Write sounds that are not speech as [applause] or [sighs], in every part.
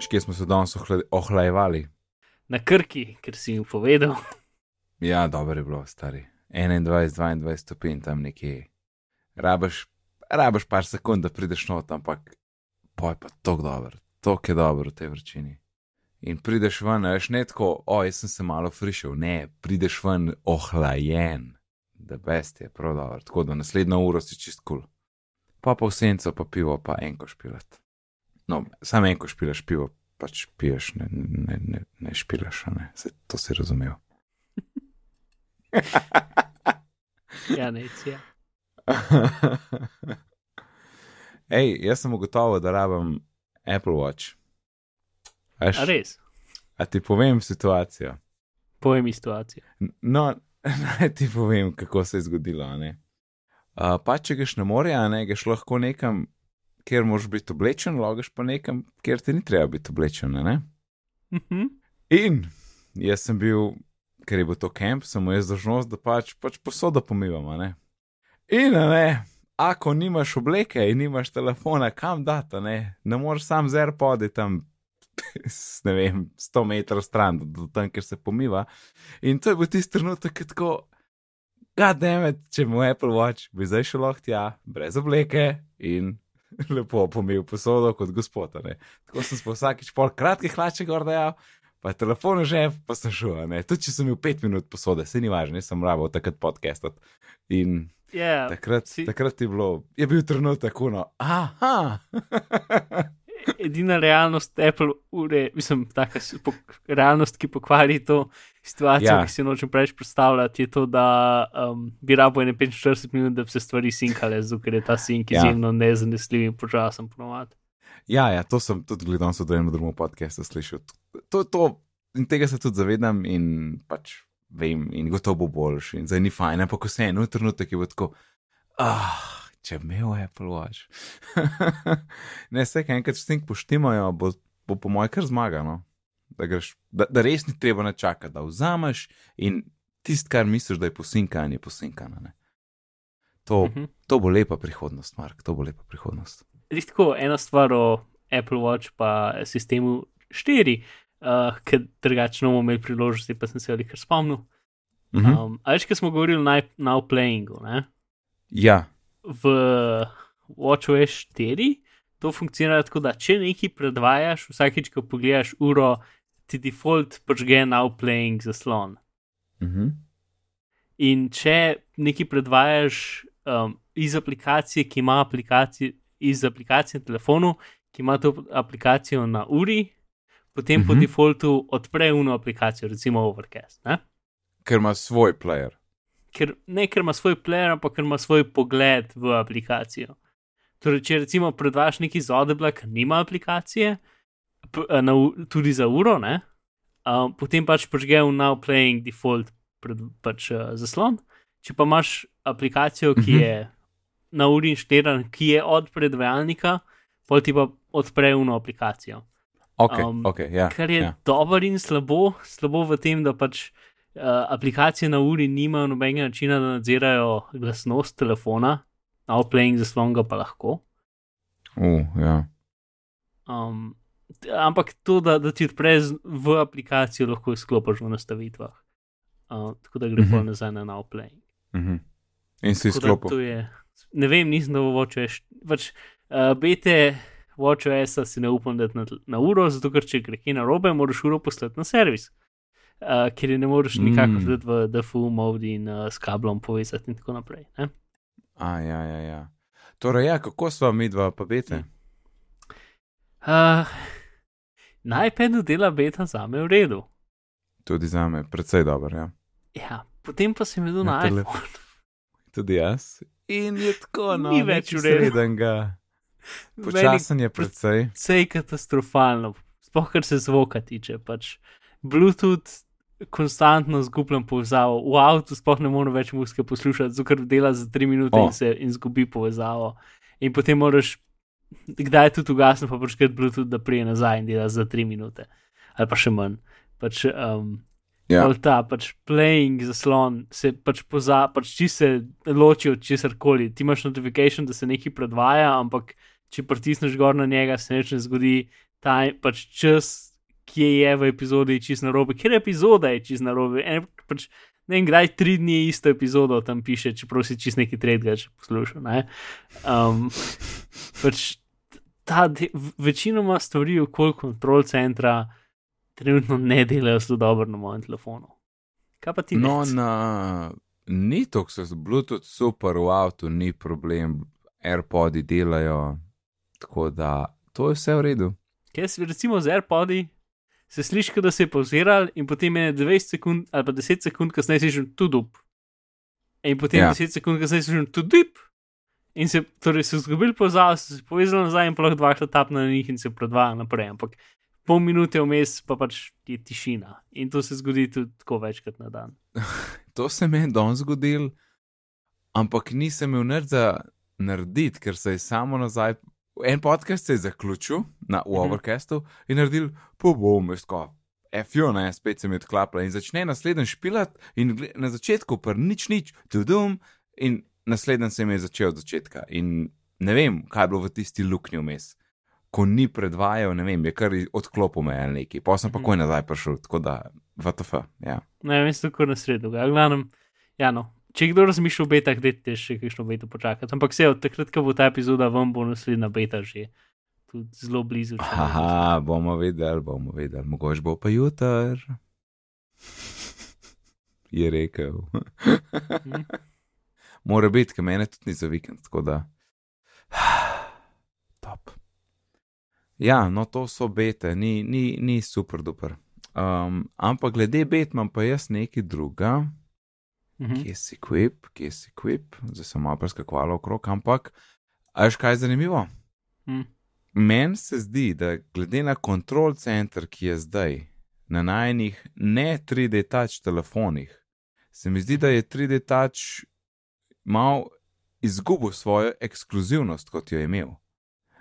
Škje smo se danes ohla- ohlajevali? Na krki, ker si jim povedal. [laughs] Ja, dobro je bilo, stari. 21, 22 stopinj tam nekje. Rabaš, rabaš par sekund, da prideš not, ampak poj pa tok dobro, tok je dobro v tej vrčini. In prideš ven, veš ne tako, o, jaz sem se malo frišil, ne, prideš ven ohlajen, da best je, prav dobro, tako da naslednjo uro si čist kul. Cool. Pa pa v senco, pa pivo, pa enko špilat. No, samo enko špilaš pivo, pač piješ, ne, ne, ne, ne špilaš, ne, se, to si razumel. [laughs] Ja, nec je. [laughs] Ej, jaz sem ugotovil, da rabim Apple Watch. Eš, A res, a ti povem situacijo. povej mi situacijo. No, [laughs] naj ti povem, kako se je zgodilo. ne. Uh, pa če greš na morje, a ne greš lahko nekam, kjer moraš biti oblečen, logiš pa nekam, kjer ti ni treba biti oblečen. a Ne? Mhm. In jaz sem bil, ker je bil to kamp, imel jaz dožnost, da pač, pač posodo pomivam. a Ne? In ne, ako nimaš obleke in nimaš telefona, kam dati, ne, ne moreš sam z AirPodi tam, [laughs] ne vem, 100 metrov stran, do, tam, kjer se pomiva. In to je bil tisti trenutek, ki tako, gademet, če mu Apple Watch bi zdaj šel lahko tja, brez obleke in [laughs] lepo pomil posodo kot gospod. ne. Tako sem se vsakič pol kratkih hlače gor dajal, pa je telefon v žep, pa sem šel. Tudi če sem imel pet minut posode, se ni važno, nisem rabo takrat podcastat. In Ja, takrat, si- takrat je bilo, je bil trenutek, uno, aha. [laughs] edina realnost Apple ure, mislim, taka realnost, ki pokvari to situacijo, Ja. ja. ki si nočem preveč predstavljati, je to, da um, bi rabo ene 45 minut, da bi se stvari sinkale, zato ker je ta sink Ja. izjemno nezanesljiv in počasen ponovadi. Ja, ja, to sem tudi gledal, so v enem drugem podkastu slišal. To, to, in tega se tudi zavedam in pač vem, in gotovo bo boljši. In zdaj ni fajn, ampak vse eno trenutek je bilo tako, ah, če bi imel Apple Watch. [laughs] ne, vse, kaj enkrat stink poštimajo, bo, bo po mojem kar zmagano. Da, greš, da, da res ni treba načakati, da vzameš in tisto, kar misliš, da je posinkano, je posinkano. ne. To, Mhm. to bo lepa prihodnost, Mark, to bo lepa prihodnost. Res tako, ena stvar o Apple Watch pa sistemu 4, uh, ker drugače ne bomo imeli priložnosti, pa sem se ali kar spomnil. Mhm. Um, a veš, kaj smo govorili na now playingu, ne? Ja, v WatchOS 4 to funkcionira tako, da če nekaj predvajaš, vsakeč, ko pogledaš uro, ti default počge now playing zaslon. mhm. In če nekaj predvajaš um, iz aplikacije, ki ima aplikacijo, iz aplikacije na telefonu, ki ima to aplikacijo na uri, potem uh -huh. po Mhm. defaultu odpre uno aplikacijo, recimo Overcast. Ne? ker ima svoj player. Ker, ne ker ima svoj player, ampak ker ima svoj pogled v aplikacijo. Torej, če recimo predvajaš neki z Audible, ki nima aplikacije, p- na, tudi za uro, ne, um, potem pač požge v now playing default pred, pač, uh, zaslon. Če pa imaš aplikacijo, ki Mhm. je na uri inštaliran, ki je od predvajalnika, pol ti pa odpre uno aplikacijo. Ok, Um, okay ja, Kar je ja. ja. dobro in slabo, slabo v tem, da pač uh, aplikacije na uri nimajo nobenega načina, da nadzirajo glasnost telefona, outplaying zaslon ga pa lahko. Uh, ja. Um, ampak to, da, da ti odpre z- v aplikacijo, lahko izklopiš v nastavitvah. Uh, tako da gre pa uh -huh. nazaj na outplaying. Mhm. In si da izklopil. Ne vem, nisem da v WatchOS. Pač, uh, bete WatchOS-a si ne upam dati na, na uro, zato ker če gre kaj narobe, moraš uro poslati na servis. Uh, ker je ne moreš nikakor Mm. dati v DFU mode in uh, s kablom povezati in tako naprej. Ne? A, ja, ja, ja. Torej, ja, kako sva mi dva, pa bete? Uh, na iPadu dela beta za me v redu. Tudi za me, predvsej dober, ja. Ja, potem pa sem videl Na na tele- iPhone. [laughs] Tudi jaz. In je tako, no, Ni več. [laughs] Meni Počasen je predvsej. Vse je katastrofalno, sploh kar se zvoka tiče. Pač Bluetooth konstantno zgubljam povezavo, v avtu sploh ne morem več muzike poslušati, ker dela za 3 minute O. in se in zgubi povezavo. In potem moraš, kdaj tudi ugasniti, pa počkati Bluetooth, da prije nazaj in dela za 3 minute, ali pa še manj. Pač, um, Ja. ta pač playing zaslon se pač poza, pač či se loči od česar koli. Ti imaš notifikation, da se nekaj predvaja, ampak če pritisneš gor na njega, se nič ne zgodi, ta pač čas, ki je v epizodi, je čist na robe, ker epizoda je čist na robe. En, pač, ne vem, kdaj tri dni je isto epizodo tam piše, čeprav si čist neki tretjega, če poslušam. Um, pač ta de, večinoma stvari okoli kontrol centra trenutno ne delajo zelo dobro na mojem telefonu. Kaj pa ti? No, Nec? na, ni to, so z Bluetooth super v avtu, ni problem, AirPodi delajo, tako da to je vse v redu. Ker si recimo z AirPodi, se sliši, da se je pauziral, in potem je 20 sekund ali pa 10 sekund kasneje slišiš tudi up. In potem Ja. ja. 10 sekund kasneje slišiš tudi up. In se, torej so zgubili pozav, so se povezali nazaj in plah dvakrat tapne na njih in se predvaja naprej. Ampak pol minute vmes pa pač je tišina. In to se zgodi tudi tako večkrat na dan. [laughs] To se mi je danes zgodil, ampak nisem imel nič za narediti, ker se je samo nazaj. En podcast se je zaključil na Mhm. Overcastu in naredil, pa bom, sko. FU, ne, spet se mi odklapla in začne naslednji špilat, in na začetku pa nič, nič, tudum, in naslednji se mi je začel od začetka. In ne vem, kaj je bilo v tisti luknji vmes. Ko ni predvajal, ne vem, je kar odklopil me ali neki, pa sem pa Mhm. koj nazaj prišel, tako da, VTF, ja. Ne vem, se tako na sredo. Ja, glavnem, ja, no. Če kdo razmišlja o betah, dajte še kakšno beto počakati. Ampak se od takrat, ko bo ta epizoda, vam bo naslednja beta že tudi zelo blizu. Aha, bomo videli, bomo videli, mogoče bo pa jutr. [laughs] Je rekel. [laughs] Mora biti, ker mene tudi ni za vikend, tako da. [sighs] Top. Ja, no to so bete, ni, ni, ni super duper. Um, ampak glede bet imam pa jaz nekaj druga, Mhm. kje si kvip, kje si kvip, zdaj sem malo preskakovala okrog, ampak, a veš kaj zanimivo? Mhm. Meni se zdi, da glede na kontrol center, ki je zdaj na najnih ne 3D touch telefonih, se mi zdi, da je 3D touch mal izgubil svojo ekskluzivnost, kot jo je imel.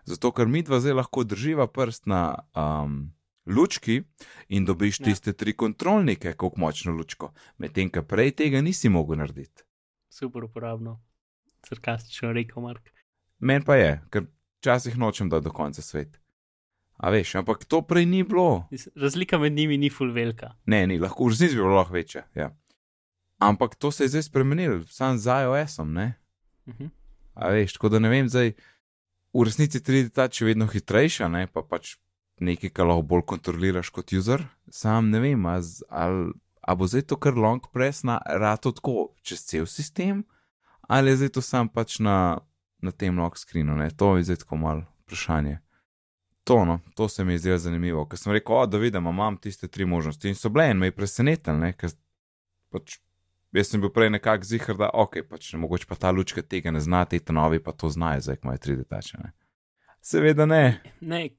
Zato, ker mi dva zdaj lahko drživa prst na um, lučki in dobiš Ja. tiste tri kontrolnike, kako močno lučko, medtem, ko prej tega nisi mogel narediti. Super uporabno. Sarkastično rekel Mark. Meni pa je, ker včasih nočem, da do konca svet. A veš, ampak to prej ni bilo. Razlika med njimi ni full velika. Ne, ni, lahko v resnici bi bilo lahko večje. Ja. Ampak to se je zdaj spremenilo, sam z iOS-om, ne? Mhm. A veš, tako da ne vem, zdaj v resnici 3D touch je vedno hitrejša, ne? pa pač nekaj, kar lahko bolj kontroliraš kot user. Sam ne vem, ali, a bo zdaj to kar long press na rato tako čez cel sistem, ali je zdaj to sam pač na, na tem lock screenu, ne? To je zdaj tako malo vprašanje. To, no, to se mi je zdelo zanimivo, ker sem rekel, o, da vidim, imam tiste tri možnosti in so bile in me je presenetilo, ne, ker pač jaz sem bil prej nekako zihar, da ok, pač ne mogoče pa ta lučka tega ne zna, te novi pa to znajo, zdaj ko imajo 3D tače, ne. Seveda ne. Ne,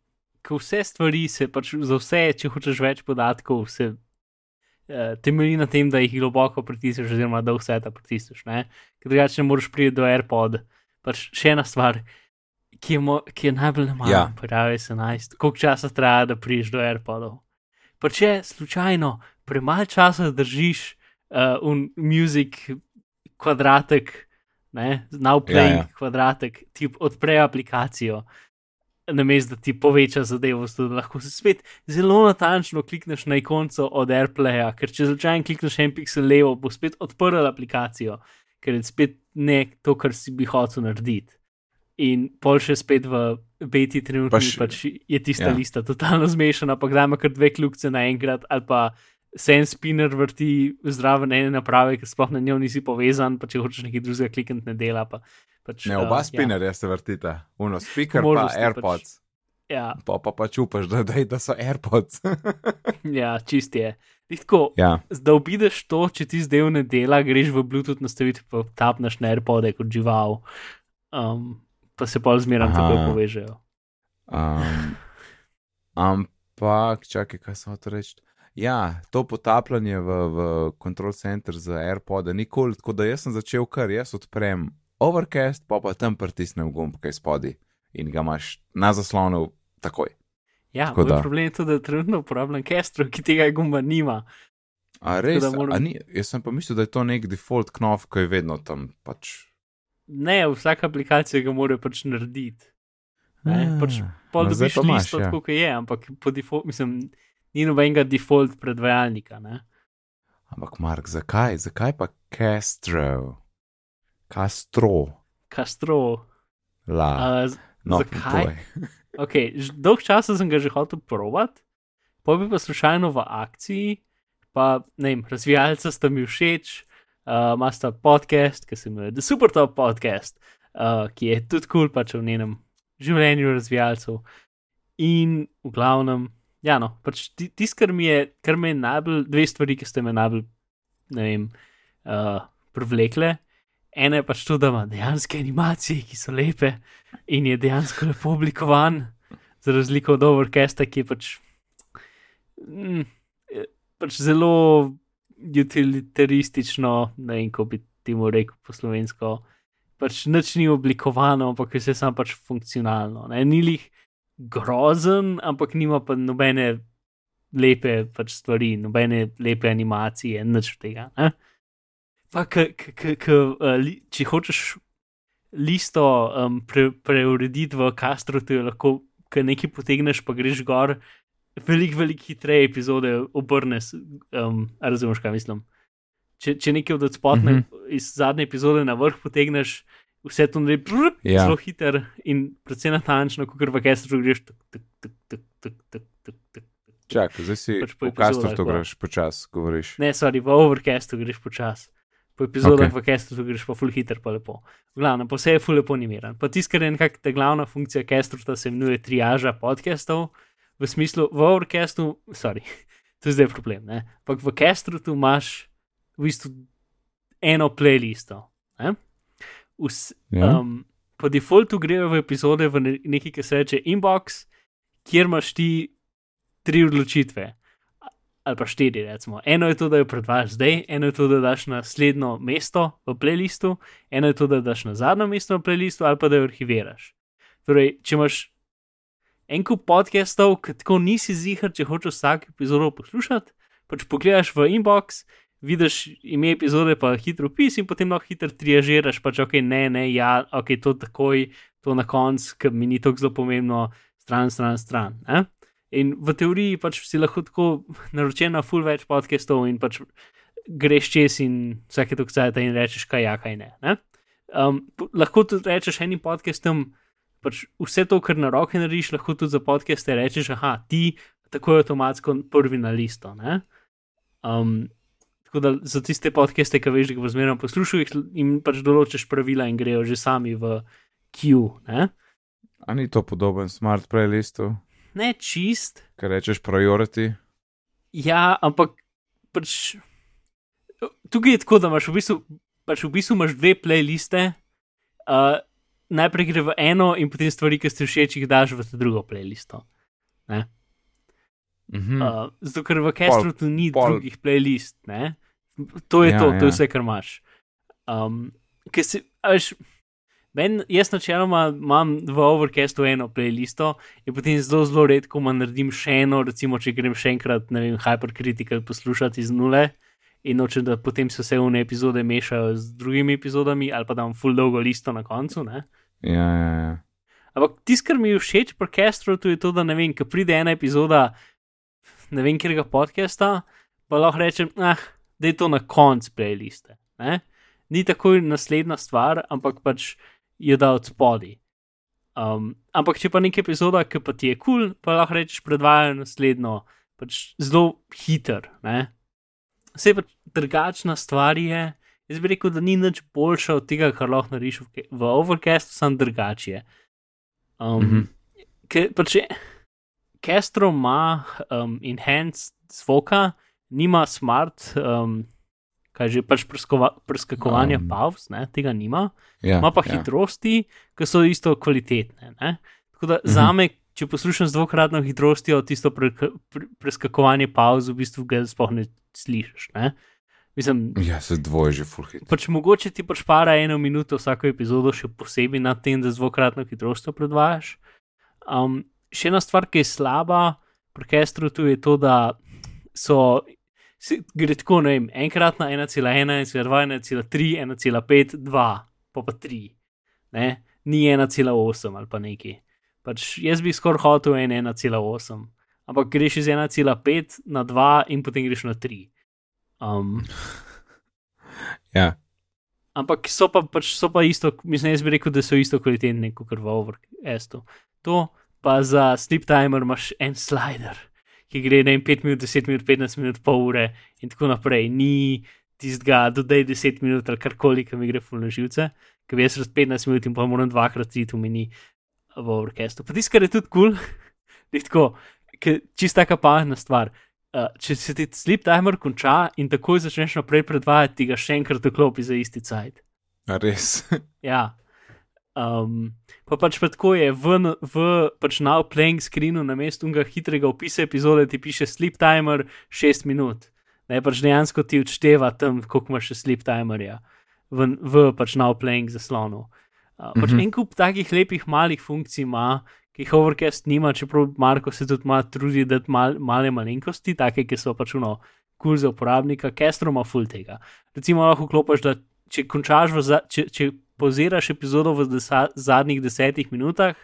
vse stvari se pač za vse, če hočeš več podatkov, se uh, temelji na tem, da jih globoko pritisneš, oziroma da vse ta pritisneš. ne. Ker drugače ne moreš priti do AirPod. Pač še ena stvar, ki je, mo, ki je najbolj nemarna, Ja. pravi se najst, koliko časa traja, da priješ do AirPodov. Pa če slučajno premalo časa držiš uh, un music kvadratek, ne, now Ja, ja, ja. ja. kvadratek, ti odpre aplikacijo, namesto da ti poveča zadevo, da lahko se spet zelo natančno klikneš na ikonco od AirPlaya, ker če slučajno klikneš en pixel levo, bo spet odprl aplikacijo, ker je spet ne to, kar si bi hotel narediti. In pol še spet v beti trenutku Pa pač, še- pač je tista ja. lista totalno zmešana, pa kdaj ima kar dve kljukce naenkrat, ali pa se en spinner vrti zraven ene naprave, ki sploh na njo nisi povezan, pa če hočeš nekaj drugega klikniti, ne dela. Pa, pač, Ne, oba eh, spinnerja se vrtita, uno speaker pa možnosti pač. AirPods. Ja, Pa pa pač upaš, da, da, da so AirPods. [laughs] ja, čist je. Tako, ja, da obideš to, če ti zdaj ne dela, greš v Bluetooth nastaviti, pa tapneš na AirPode kot žival, um, pa se pa zmeraj tako povežejo. um, ampak, čakaj, kaj sem hotel reči. Ja, to potapljanje v, v control center za AirPod nikoli, tako da jaz sem začel kar, jaz odprem Overcast, pa pa tam pritisnem gumb, kaj spodi in ga imaš na zaslonu takoj. Ja, Tako da. problem je tudi, da trenutno uporabljam Castro, ki tega gumba nima. A res, da moram- a ni, jaz sem pa mislil, da je to nek default knov, ki je vedno tam pač. Ne, vsaka aplikacija ga mora pač narediti. Ne, pač pol no, dobiš listo, ja. tako kot je, ampak po default, mislim, ni nobenega default predvajalnika. Ne? Ampak, Mark, zakaj? Zakaj pa Castro? Castro, Castro. la. Uh, no, zakaj? [laughs] okay, dolg časa sem ga že hotel provat, pa bi pa slučajno v akciji, pa ne vem, razvijalca sta mi všeč, uh, ima sta podcast, ki se imenuje The Super Top Podcast, uh, ki je tudi kul cool, pač v njenem življenju razvijalcev. In v glavnem, ja, no, pač ti- tisto, kar mi je, kar me je najbolj, dve stvari, ki ste me najbolj, ne vem, uh, privlekle. Ena je pač to, da ima dejansko animacije, ki so lepe in je dejansko lepo oblikovan, za razliko od Overcasta, ki je pač, mm, je pač zelo utilitaristično, ne vem, kako bi temu rekel po slovensko. Pač nič ni oblikovano, ampak je vse samo pač funkcionalno. Ne? Ni lih grozen, ampak nima pa nobene lepe pač stvari, nobene lepe animacije, nič tega. Ne? Pa, k, k, k, k, uh, li, če hočeš listo um, pre, preurediti v Castro, ti lahko, nekaj potegneš, pa greš gor, veliko, veliko hitreje epizode obrneš. Um, razumeš, kaj mislim? Če, če nekaj od spodne, mm. -hmm. iz zadnje epizode na vrh potegneš, vse to naredi Ja. zelo hiter in predvsem natančno, kot v Castro greš. Tuk, tuk, tuk, tuk, tuk, tuk, tuk, tuk. Čakaj, zdaj si Pač po v Castro greš počasi, govoriš. Ne, sorry, v Overcastu greš počasi. Po epizodah okay. v Castu greš pa full hiter, pa lepo. V glavnem, pa vse je full lepo animiran. Pa tisto, kar je nekako ta glavna funkcija Castruta, se imenuje triaža podcastov. V smislu, v Overcastu, sorry, [laughs] to je zdaj problem, ne. Ampak v Castrutu imaš v bistvu eno playlisto. Ne? Vs, Ja. um, po defaultu grejo v epizode v ne- nekaj, ki se reče inbox, kjer imaš ti tri odločitve. Ali pa štiri, recimo. Eno je to, da jo predvajaš zdaj, eno je to, da daš na naslednjo mesto v playlistu, eno je to, da daš na zadnjo mesto v playlistu, ali pa da jo arhiviraš. Torej, če imaš en kup podcastov, ki tako nisi zihar, če hočeš vsak epizodo poslušati, pač pogledaš v inbox, vidiš ime epizode, pa hitro opis in potem lahko hitro triažiraš, pač ok, ne, ne, ja, ok, to takoj, to na koncu, ker mi ni tako zelo pomembno, stran, stran, stran. Ne? In v teoriji pač si lahko tako naročen na full več podcastov in pač greš čez in vsake tok cajt in rečeš, kaj ja, kaj ne. ne? Um, lahko tudi rečeš enim podcastom, pač vse to, kar na roke narediš, lahko tudi za podcaste rečeš, aha, ti tako je avtomatsko prvi na listo. Um, tako da za tiste podcaste, ki veš, da jih bo zmerno poslušal, jim pač določiš pravila in grejo že sami v queue. Ne, A ni to podoben smart playlistu, ne čist, kar rečeš priority? Ja, ampak pač, tukaj je tako, da imaš v bistvu, pač v bistvu imaš dve playliste. Uh, najprej gre v eno, in potem stvari, ki ste všeč, jih daš v drugo playlisto. Mhm. Uh, zato, ker v Castru tu ni pol- drugih playlist. Ne? To je Ja, to, to je ja. vse, kar imaš. Um, a veš, men, jaz načeloma imam v Overcastu eno playlisto in potem zelo, zelo redko naredim še eno, recimo, če grem še enkrat, ne vem, Hypercritical poslušati iz nule. In nočem, da potem se vse une epizode mešajo z drugimi epizodami, ali pa da imam full dolgo listo na koncu. Ne? Ja, ja, ja. Ampak tisto, kar mi je všeč pri Castru, je to, da ne vem, ko pride ena epizoda, ne vem, kjer ga podcasta, pa lahko rečem, ah, da je to na koncu playliste. Ne? Ni takoj naslednja stvar, ampak pač je da od spodaj. Um, ampak če pa neka epizoda, ki pa ti je kul, cool, pa lahko rečeš, predvajajo naslednjo, pač zelo hiter. Ne? Vse pa drugačna stvar je. Jaz bi rekel, da ni nič boljša od tega, kar lahko narediš v, v Overcastu, samo drugače. Um, mm. -hmm. Ker pač Castro ima um, enhanced zvoka, nima smart, um, kaj že pač preskakovanja Um, um, pauz, ne, tega nima. ja, Ima pa ja. hitrosti, ki so isto kvalitetne. Ne? Tako da Mhm. za me, če poslušam z dvokratno hitrostjo, tisto pre, pre, preskakovanje pauz, v bistvu ga sploh ne slišiš. Ne? Mislim, Ja, se dvoje že full hit. pač mogoče ti pač para eno minuto vsako epizodo, še posebej nad tem, da z dvokratno hitrostjo predvajaš. Um, še ena stvar, ki je slaba pri Kestrutu, je to, da so. Gre tako, ne vem, enkrat na 1,1, 1,2, 1,3, 1,5, 2, pa pa 3, ne? ni 1,8 ali pa neki. Pač jaz bi skoraj hotel en 1,8, ampak greš iz 1,5 na 2 in potem greš na 3. Um, [laughs] Ja, ampak so pa, pač, so pa isto, mislim, jaz bi rekel, da so isto kvalitetni kot v Overcastu. To pa za sleep timer imaš en slider, ki gre na 5 minut, 10 minut, 15 minut, pol ure in tako naprej. Ni tistega, dodaj 10 minut ali karkoli, ki mi gre fulno živce, ki bi jaz raz 15 minut in pa moram dvakrat iti v meni v Overcastu. Pa tisto, kar je tudi kul, [laughs] cool, je tako, čista kapalna stvar. Uh, če se ti sleep timer konča in takoj začneš naprej predvajati, ti ga še enkrat vklopi za isti cajt. res. [laughs] Ja. Um, pa pač pa tako je, v, v pač now playing screenu na mestu unga hitrega opisa epizode ti piše sleep timer 6 minut. Ne pač dejansko ti odšteva tam, koliko imaš še sleep timerja v, v pač now playing zaslonu. Uh, pač Mhm. en kup takih lepih malih funkcij ima, ki jih Overcast nima, čeprav Marko se tudi ima trudi dati mal, male malenkosti, take, ki so pač uno kul cool za uporabnika, Castro ima full tega. Recimo lahko klopiš, da če končaš v, za, če, če poziraš epizodo v desa, zadnjih desetih minutah,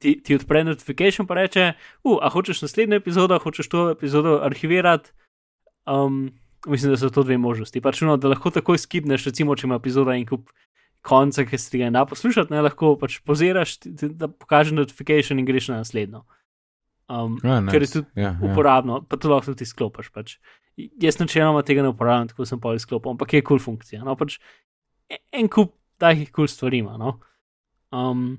ti, ti odpre notifikation pa reče, uh, a hočeš naslednjo epizodo, hočeš to epizodo arhivirati. Um, mislim, da so to dve možnosti. Pač no, da lahko takoj skipneš, recimo, če ima epizoda in kup konca, ki si ga ne da poslušati, ne lahko pač poziraš, ti, ti, da pokaže notifikation in greš na naslednjo. Um, Ja, ker je nice. tudi ja, ja. uporabno, pa to lahko tudi izklopiš. Pač. Jaz načeloma tega ne uporabljam, tako sem pa izklopil, ampak je kul cool funkcija. No, pač e- en kup takih kul cool stvari ima. No. Um,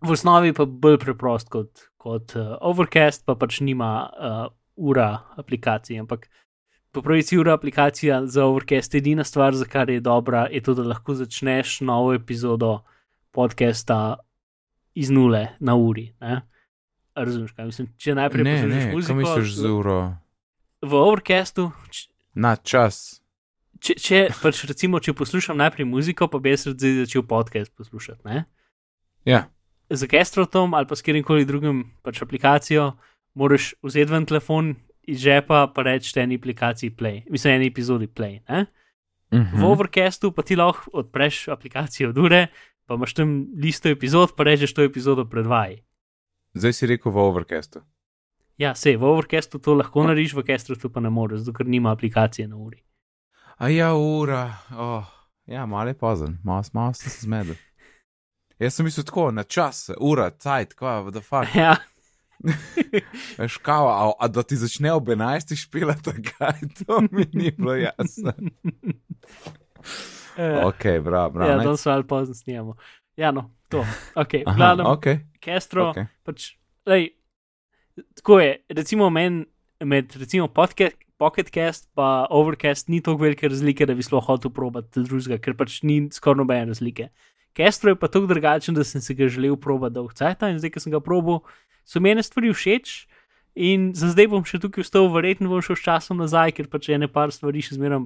v osnovi pa bolj preprost kot, kot uh, Overcast, pa pač nima uh, ura aplikacij, ampak po pravici ura aplikacija za Overcast je edina stvar, za kar je dobra, je to, da lahko začneš novo epizodo podcasta iz nule na uri. Ne? Razumeš, kaj mislim? Če najprej Ne, poslušaš ne, muziko, kaj misliš z uro? v Overcastu, Na čas. Če, če, pač recimo, če poslušam najprej muziko, pa bi jaz zdaj začel podcast poslušati. Ne? Ja, Z Gastrotom ali pa s katerim koli drugim pač aplikacijo, moraš vzeti ven telefon iz žepa, pa reči eni aplikaciji play, mislim, eni epizodi play. Ne? mhm. V Overcastu pa ti lahko odpreš aplikacijo od ure, pa imaš tam listo epizod, pa rečeš to epizodo predvaj. Zdaj si rekel v Overcastu. Ja, sej, v Overcastu to lahko narediš, v Gastrotu pa ne moreš, zato ker nima aplikacije na uri. A ja, ura. Oh, ja, malo je pozen, malo, malo sem se zmedel. Jaz sem mislil tako, na čas, ura, cajt, kva, the fuck. Ja, [laughs] Veš, kao, a, a da ti začne ob 11 špilati, [laughs] kaj to mi ni bilo jasno. [laughs] Ok, bravo, bravo. ja, nice. danes ali pozno snijamo. Ja, no, to. Ok, glavno, ok, Castro, ok. pač, lej, tako je, recimo men, med recimo podcast, Pocketcast pa Overcast ni tako velike razlike, da bi sploh hotel probati drugega, ker pač ni skoraj nobene razlike. Castro je pa tako drugačen, da sem se ga želel probati dolg cajt in zdaj, ko sem ga probal, so mi ene stvari všeč. In za zdaj bom še tukaj vstal, verjetno bom šel s časom nazaj, ker pač ene par stvari še zmeraj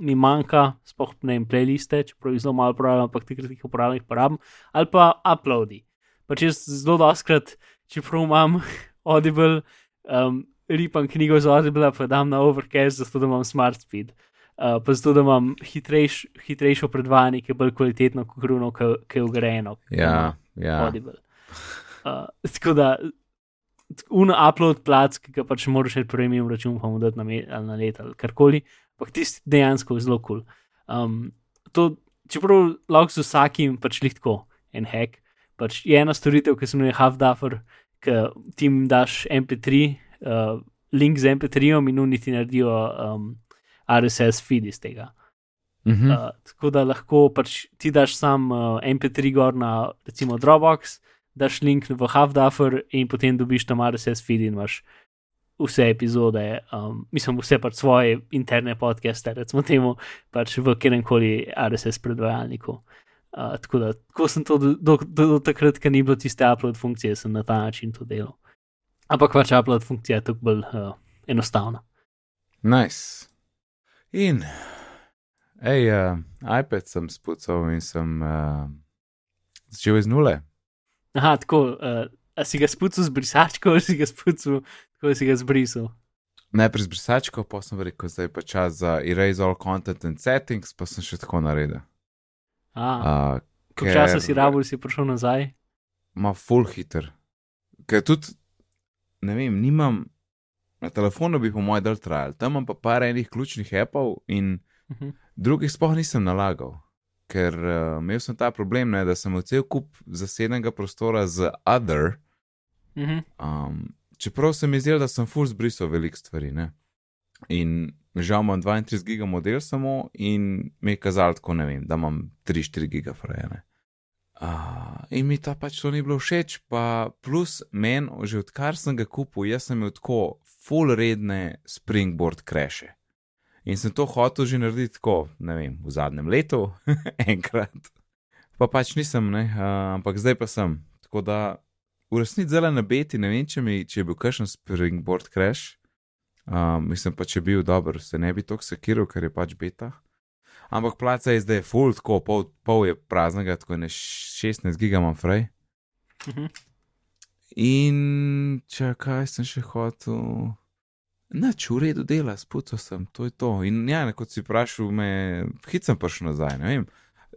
mi manjka, sploh ne vem, playliste, čeprav jih zelo malo uporabljam, ampak takrat jih uporabljam, jih uporabljam, ali pa uploadi. Pač jaz zelo doskrat, čeprav imam [laughs] Audible, um, ripam knjigo z Audible, pa dam na Overcast, zato da imam smart speed. Uh, pa zato, da imam hitrejš, hitrejšo predvajanje, ki je bolj kvalitetno, kot runo, ki je ugrajeno. Ja, ja. Audible. Uh, tako da, un upload plac, ki ga pač moraš imeti premium račun, pa mu dati na, me, na let ali karkoli, ampak tisti dejansko je zelo kul. Cool. Um, to, čeprav lahko z vsakim pač lihtko en hack, pač je ena storitev, ki se imenuje Half-Duffer, ki ti jim daš MP3, uh, link z MP3-om in oni ti naredijo um, RSS feed iz tega. Mhm. Uh, tako da lahko pač ti daš sam uh, MP3 gor na recimo Dropbox, daš link v Half-Duffer in potem dobiš tam RSS feed in imaš vse epizode, um, mislim, vse pač svoje interne podcaste, recimo temu, pač v katerem koli RSS predvajalniku. Uh, tako da tako sem to do, do, do, do takrat, ker ni bilo tiste upload funkcije, sem na ta način to delal. Ampak pač upload funkcija je tako bolj uh, enostavna. Nice. In, hej, uh, iPad sem spucal in sem uh, začel iz nule. Aha, tako, uh, a si ga spucal z brisačko ali si ga spucal, tako si ga zbrisal. Najprej z brisačko, pa sem rekel, zdaj pa čas za erase all content and settings, pa sem še tako naredil. A, Uh, koliko časa si rabo, si prišel nazaj? Ma full hiter. ker tudi, ne vem, nimam, na telefonu bi po mojem dal trajal, tam imam pa par enih ključnih appov in Mhm. drugih sploh nisem nalagal. Ker uh, imel sem ta problem, ne, da sem imel cel kup zasedenega prostora z other, Mhm. um, čeprav se mi zdelo, da sem full zbrisal velik stvari. Ne. In žal imam 32 giga model samo in mi je kazalo tako, ne vem, da imam 3-4 giga frajene. Uh, in mi ta pač to ni bilo všeč, pa plus meni, že odkar sem ga kupil, jaz sem imel tako full redne springboard kreše. In sem to hotel že narediti tako, ne vem, v zadnjem letu, [laughs] enkrat. Pa pač nisem, ne, uh, ampak zdaj pa sem. Tako da v resnici zelo na beti, ne vem, če, mi, če je bil kakšen springboard crash. Uh, mislim pa, če je bil dober, se ne bi tako sekiral, ker je pač beta. Ampak placa je zdaj full, tako pol, pol je praznega, tako ne 16 giga imam fraj. Mhm. In če kaj sem še hotel. Nač, v redu dela, spucal sem, to je to. In ja, kot si vprašal, me hit sem prišel nazaj, ne vem.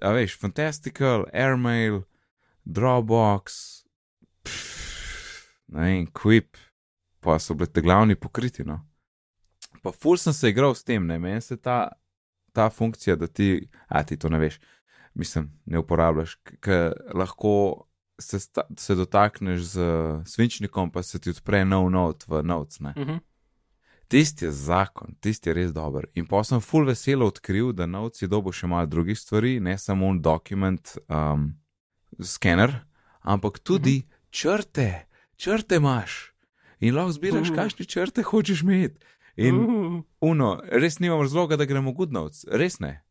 A veš, Fantastical, Airmail, Dropbox, pff, ne vem, Quip, pa so bili te glavni pokriti, no. Pa ful sem se igral s tem, ne, meni se ta, ta funkcija, da ti, a ti to ne veš, mislim, ne uporabljaš, ker lahko se, sta, se dotakneš z svinčnikom, pa se ti odpre nov note v notes, ne. Mhm. Tisti je zakon, tisti je res dober. In pa sem full veselo odkril, da novci dobo še malo drugih stvari, ne samo un dokument, um, skener, ampak tudi uh -huh. črte, črte imaš. In lahko zbiraš, uh Uh. -huh. kakšne črte hočeš imeti. In Uh, uno, res nimam razloga, da gremo good notes, res ne.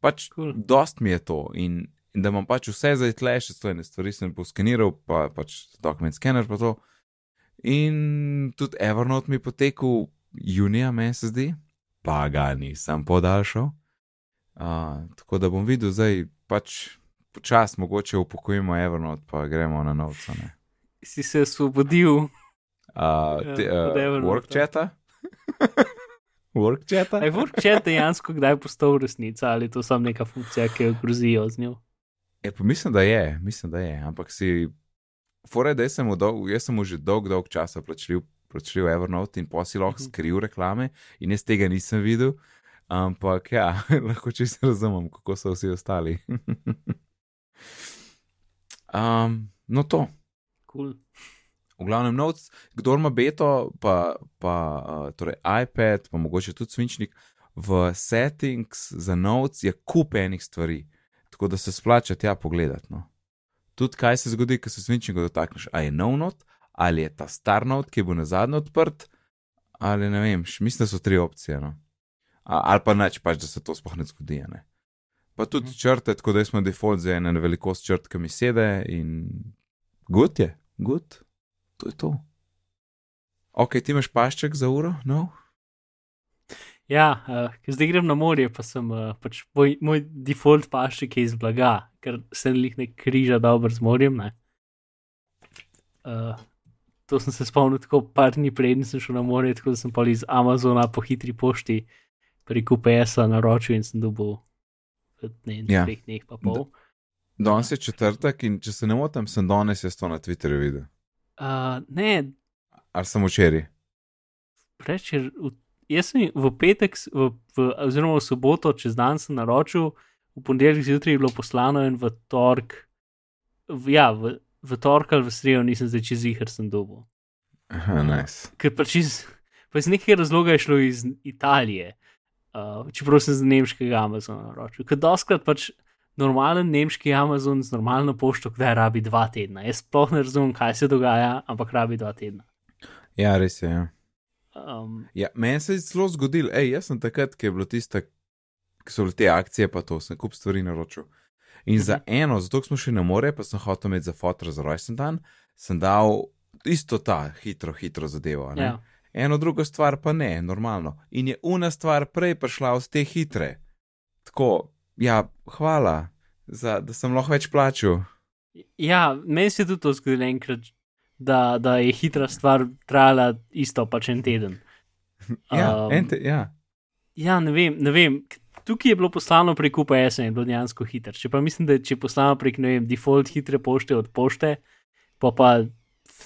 Pač Cool. dost mi je to in, in da imam pač vse zdaj tle, še stojne stvari sem poskeniral, pa pač dokument skener pa to. In tudi Evernote mi je potekel junija, meni se zdi, pa ga nisem podaljšal. Uh, tako da bom videl zdaj, pač počas mogoče upokojimo Evernote, pa gremo na novce. si se osvobodil. Uh, te, Ja, od uh, Evernote. workchata? Workchata? Je WorkChat dejansko kdaj postal resnica ali to samo neka funkcija, ki jo grozijo z njo? Ja, pa mislim, da je, mislim, da je, ampak si. Fore, da sem dolg, jaz sem mu že dolg, dolg časa plačil, plačil Evernote in posil lahko Mhm. skril reklame in jaz tega nisem videl. Ampak ja, [laughs] lahko čisto razumem, kako so vsi ostali. [laughs] um, no, to. Cool. V glavnem, notes, kdo ima beto, pa, pa uh, torej iPad, pa mogoče tudi svinčnik, v settings za notes je kup enih stvari, tako da se splača tja pogledati. No. Tudi kaj se zgodi, ko se svinčnika dotakneš, a je nov not, ali je ta star not, ki bo na zadnje odprt, ali ne vem, mislim, da so tri opcije. No. A, ali pa neč, pač, da se to sploh ne zgodi. Ne. Pa tudi Mhm. črte, tako da smo default za eno velikost črt, ki mi sede in gut je, gut. To je to. Ok, ti imaš pašček za uro? No? Ja, uh, zdaj grem na morje, pa sem uh, pač moj, moj default pašček je iz blaga, ker se jih ne križa dobro z morjem. Ne? Uh, to sem se spomnil tako par dni preden sem šel na morje, tako da sem pa iz Amazona po hitri pošti preko PS-a naročil in sem dobil v ne, Ja. dveh dneh pa pol. Danes je četrtek in če se ne motim, sem danes jaz to na Twitterju videl. Uh, ne, Ali sem včeraj? Reče, jaz sem v petek, v, v, oziroma v soboto, čez dan sem naročil, v ponedeljek zjutraj je bilo poslano in v torek, v, ja, v, v torek ali v sredo nisem zdaj čez jih, ker sem dobil. Aha, nice. Ker pač iz, pa iz nekega razloga je šlo iz Italije, uh, čeprav sem z nemškega Amazona naročil. Ker doskrat pač normalen nemški Amazon z normalno pošto, kdaj rabi dva tedna. Jaz sploh ne razumem, kaj se dogaja, ampak rabi dva tedna. Ja, res je. Ja. Um, Ja, meni se je celo zgodil, hej, jaz sem takrat, ki je bilo tiste, ki so bile te akcije, pa to sem kup stvari naročil. In za eno, zato smo šli na more, pa sem hotel imeti za fotor za rojsten dan, sem dal isto ta hitro, hitro zadevo. ne. ja. Eno drugo stvar pa ne, normalno. In je una stvar prej prišla od te hitre. Tako, ja, hvala, za, da sem lahko več plačil. Ja, meni se je tudi to zgodilo enkrat, da, da je hitra stvar trajala isto pač en teden. Ja, Um, um, ente, ja. Ja, ne vem, ne vem. Tukaj je bilo poslano prek UPS-a in je bilo dejansko hitro. Če pa mislim, da če je poslano prek, ne vem, default hitre pošte od pošte, pa pa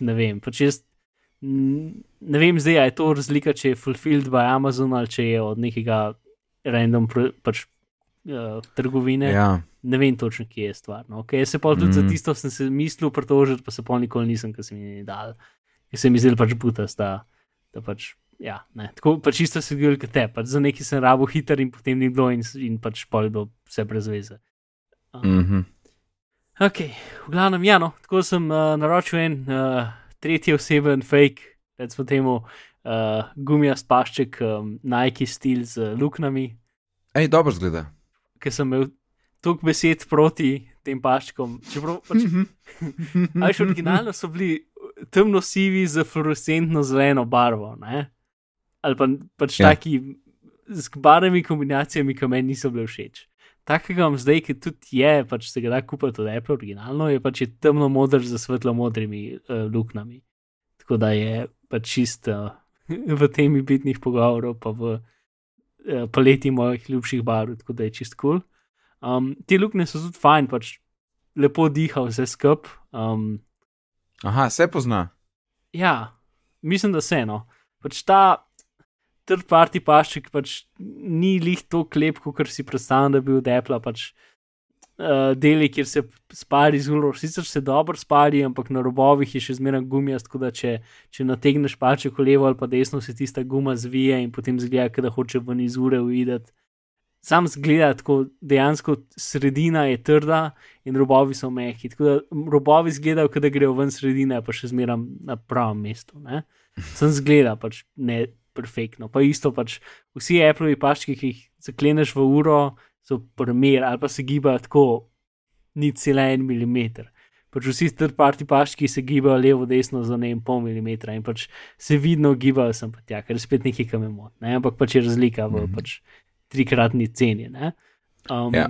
ne vem. Pač jaz, ne vem zdaj, je to razlika, če je fulfilled by Amazon ali če je od nekega random pač, uh, trgovine. Ja. Ne vem točno, kje je stvar. No. Okay, se pa tudi mm. za Mhm. tisto sem se mislil pritožiti, pa se pa nikoli nisem, ker se mi ni dal. Ker se mi zdel pač butas, da, da pač. Ja, ne, tako pač isto se zgodi, kot te. Pač za neki sem rabo hiter in potem ni bilo in, in pač pol je bilo vse brez veze. Um, Mm -hmm. Ok, v glavnem, ja, no, tako sem uh, naročil en uh, tretji oseben fake, recimo temu, uh, gumijast pašček, um, Nike stil z uh, luknami, Ej, dobro zgleda. Ker sem imel toliko besed proti tem paščkom. Čeprav, pač, [laughs] Ajš, originalno so bili temno sivi z fluorescentno zeleno barvo, ne? ali pa pač Ja. taki z barvnimi kombinacijami, ki meni niso bile všeč. Takega imam zdaj, ki tudi je, pač se ga da kupiti od Apple, originalno je pač je temno modr z svetlo modrimi uh, luknami. Tako da je pač čisto uh, v temi bitnih pogovorov, pa v paleti mojih ljubših barv, tako da je čist kul. Cool. Um, te luknje so tudi fajn, pač lepo diha vse skup. Um, Aha, se pozna. ja, mislim, da se eno. Pač ta third party pašček pač ni lih to klep, kot si predstavljam, da bi od Apple pač. Uh, deli, kjer se spari zelo, sicer se dobro spari, ampak na robovih je še zmeraj gumijast, tako da če, če nategneš paček levo ali pa desno, se tista guma zvije in potem zgleda, da hoče ven iz ure uvideti. Sam zgleda tako, dejansko sredina je trda in robovi so mehki. Tako da robovi izgledajo, kot da grejo ven sredina, pa še zmeraj na pravem mestu. Ne? Sem zgleda pač ne perfektno. Pa isto pač vsi Appleovi paščki, ki jih zakleneš v uro, so primer ali pa se gibajo tako, ni cela en milimeter. Pač vsi third party paščki se gibajo levo, desno za ne en pol milimetra in pač se vidno gibajo sem pa tja, ker je spet nekaj, kar me moti. Ne? Ampak pač je razlika v Mhm. pač trikratni ceni. ne. Um, Ja.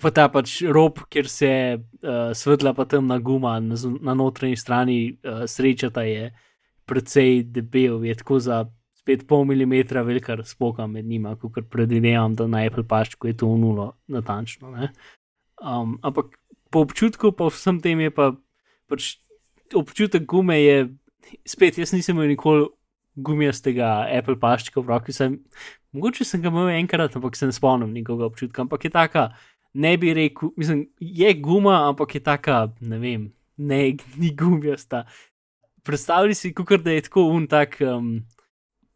Pa ta pač rob, kjer se uh, svetla pa temna guma na, na notranji strani uh, srečata, je precej debel, je tako za spet pol milimetra velika razpoka med njima, kot predvidevam, da na Apple paščku je to nulo natančno. ne. Um, ampak po občutku, po vsem tem je pa pač občutek gume je, spet jaz nisem imel nikoli gumijastega Apple paščka v roki, sem, mogoče sem ga imel enkrat, ampak se ne spomnim njegovega občutka, ampak je taka, ne bi rekel, mislim, je guma, ampak je taka, ne vem, ne, ni gumijasta. Predstavljaj si, kot da je tako un tak um,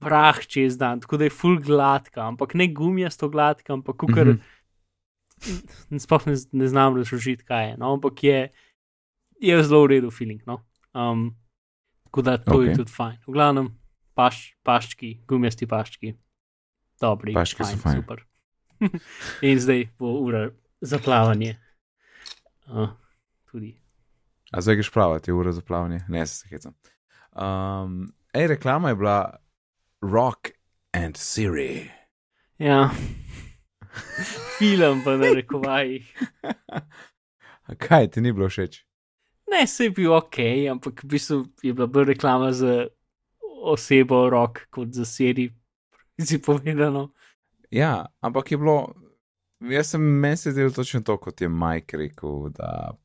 prah čez dan, tako da je full gladka, ampak ne gumijasto gladka, ampak Mhm. mm -hmm. sploh ne, ne znam razložiti, kaj je. No? Ampak je, je zelo v redu feeling. No? Um, tako da to okay. Ok. je tudi fajn. V glavnem, paš, paščki, gumijasti paščki, dobri. Paščki so fajn. Super. [laughs] In zdaj bo ura za plavanje. Uh, tudi. A zdaj greš plavati, ura za plavanje, ne se hecam. Um, ej, reklama je bila Rock and Siri. Ja. Film pa na rekovajih. A kaj ti ni bilo všeč? Ne, se je bil ok, ampak v bistvu je bila bolj reklama za osebo rok kot za seri, [laughs] si povedano. Ja, ampak je bilo, jaz sem meni se zdelo točno to, kot je Mike rekel, da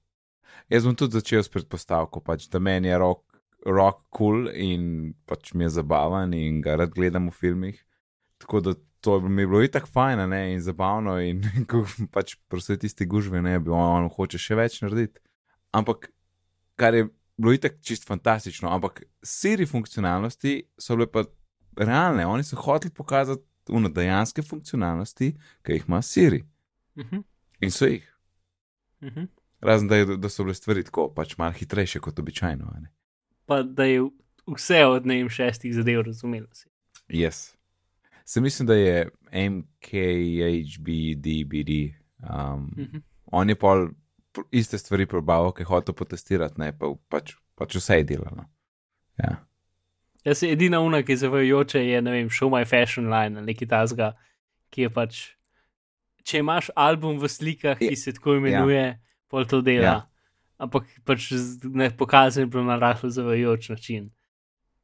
jaz bom tudi začel s predpostavko, pač, da meni je rock, rock cool in pač mi je zabaven in ga rad gledam v filmih. Tako da to bi mi bilo itak fajn, ne, in zabavno in [laughs] ko pač prosi tisti gužve, ne, bi on, on hoče še več narediti. Ampak kar je bilo itak čist fantastično, ampak siri funkcionalnosti so bile pa realne, oni so hoteli pokazati uno dejanske funkcionalnosti, ki jih ima Siri. Uh -huh, In so jih. uh -huh. Razen da, je, da so bile stvari tako, pač malo hitrejše kot običajno. ne. Pa da je vse od ne vem šestih zadev razumelo. Si. Yes. Se mislim, da je MKHBDBD. Um, Uh -huh. on je pol pr- iste stvari probal, ki je hotel potestirati, ne pa pač, pač vse je delalo. Ja. Jaz se edina una, ki je zavajajoča, je, ne vem, Show My Fashion Line ali nekaj tasga, ki je pač, če imaš album v slikah, ki se tako imenuje, ja. pol to dela. Ja. Ampak pač ne pokazan je na rahlo zavajajoč način.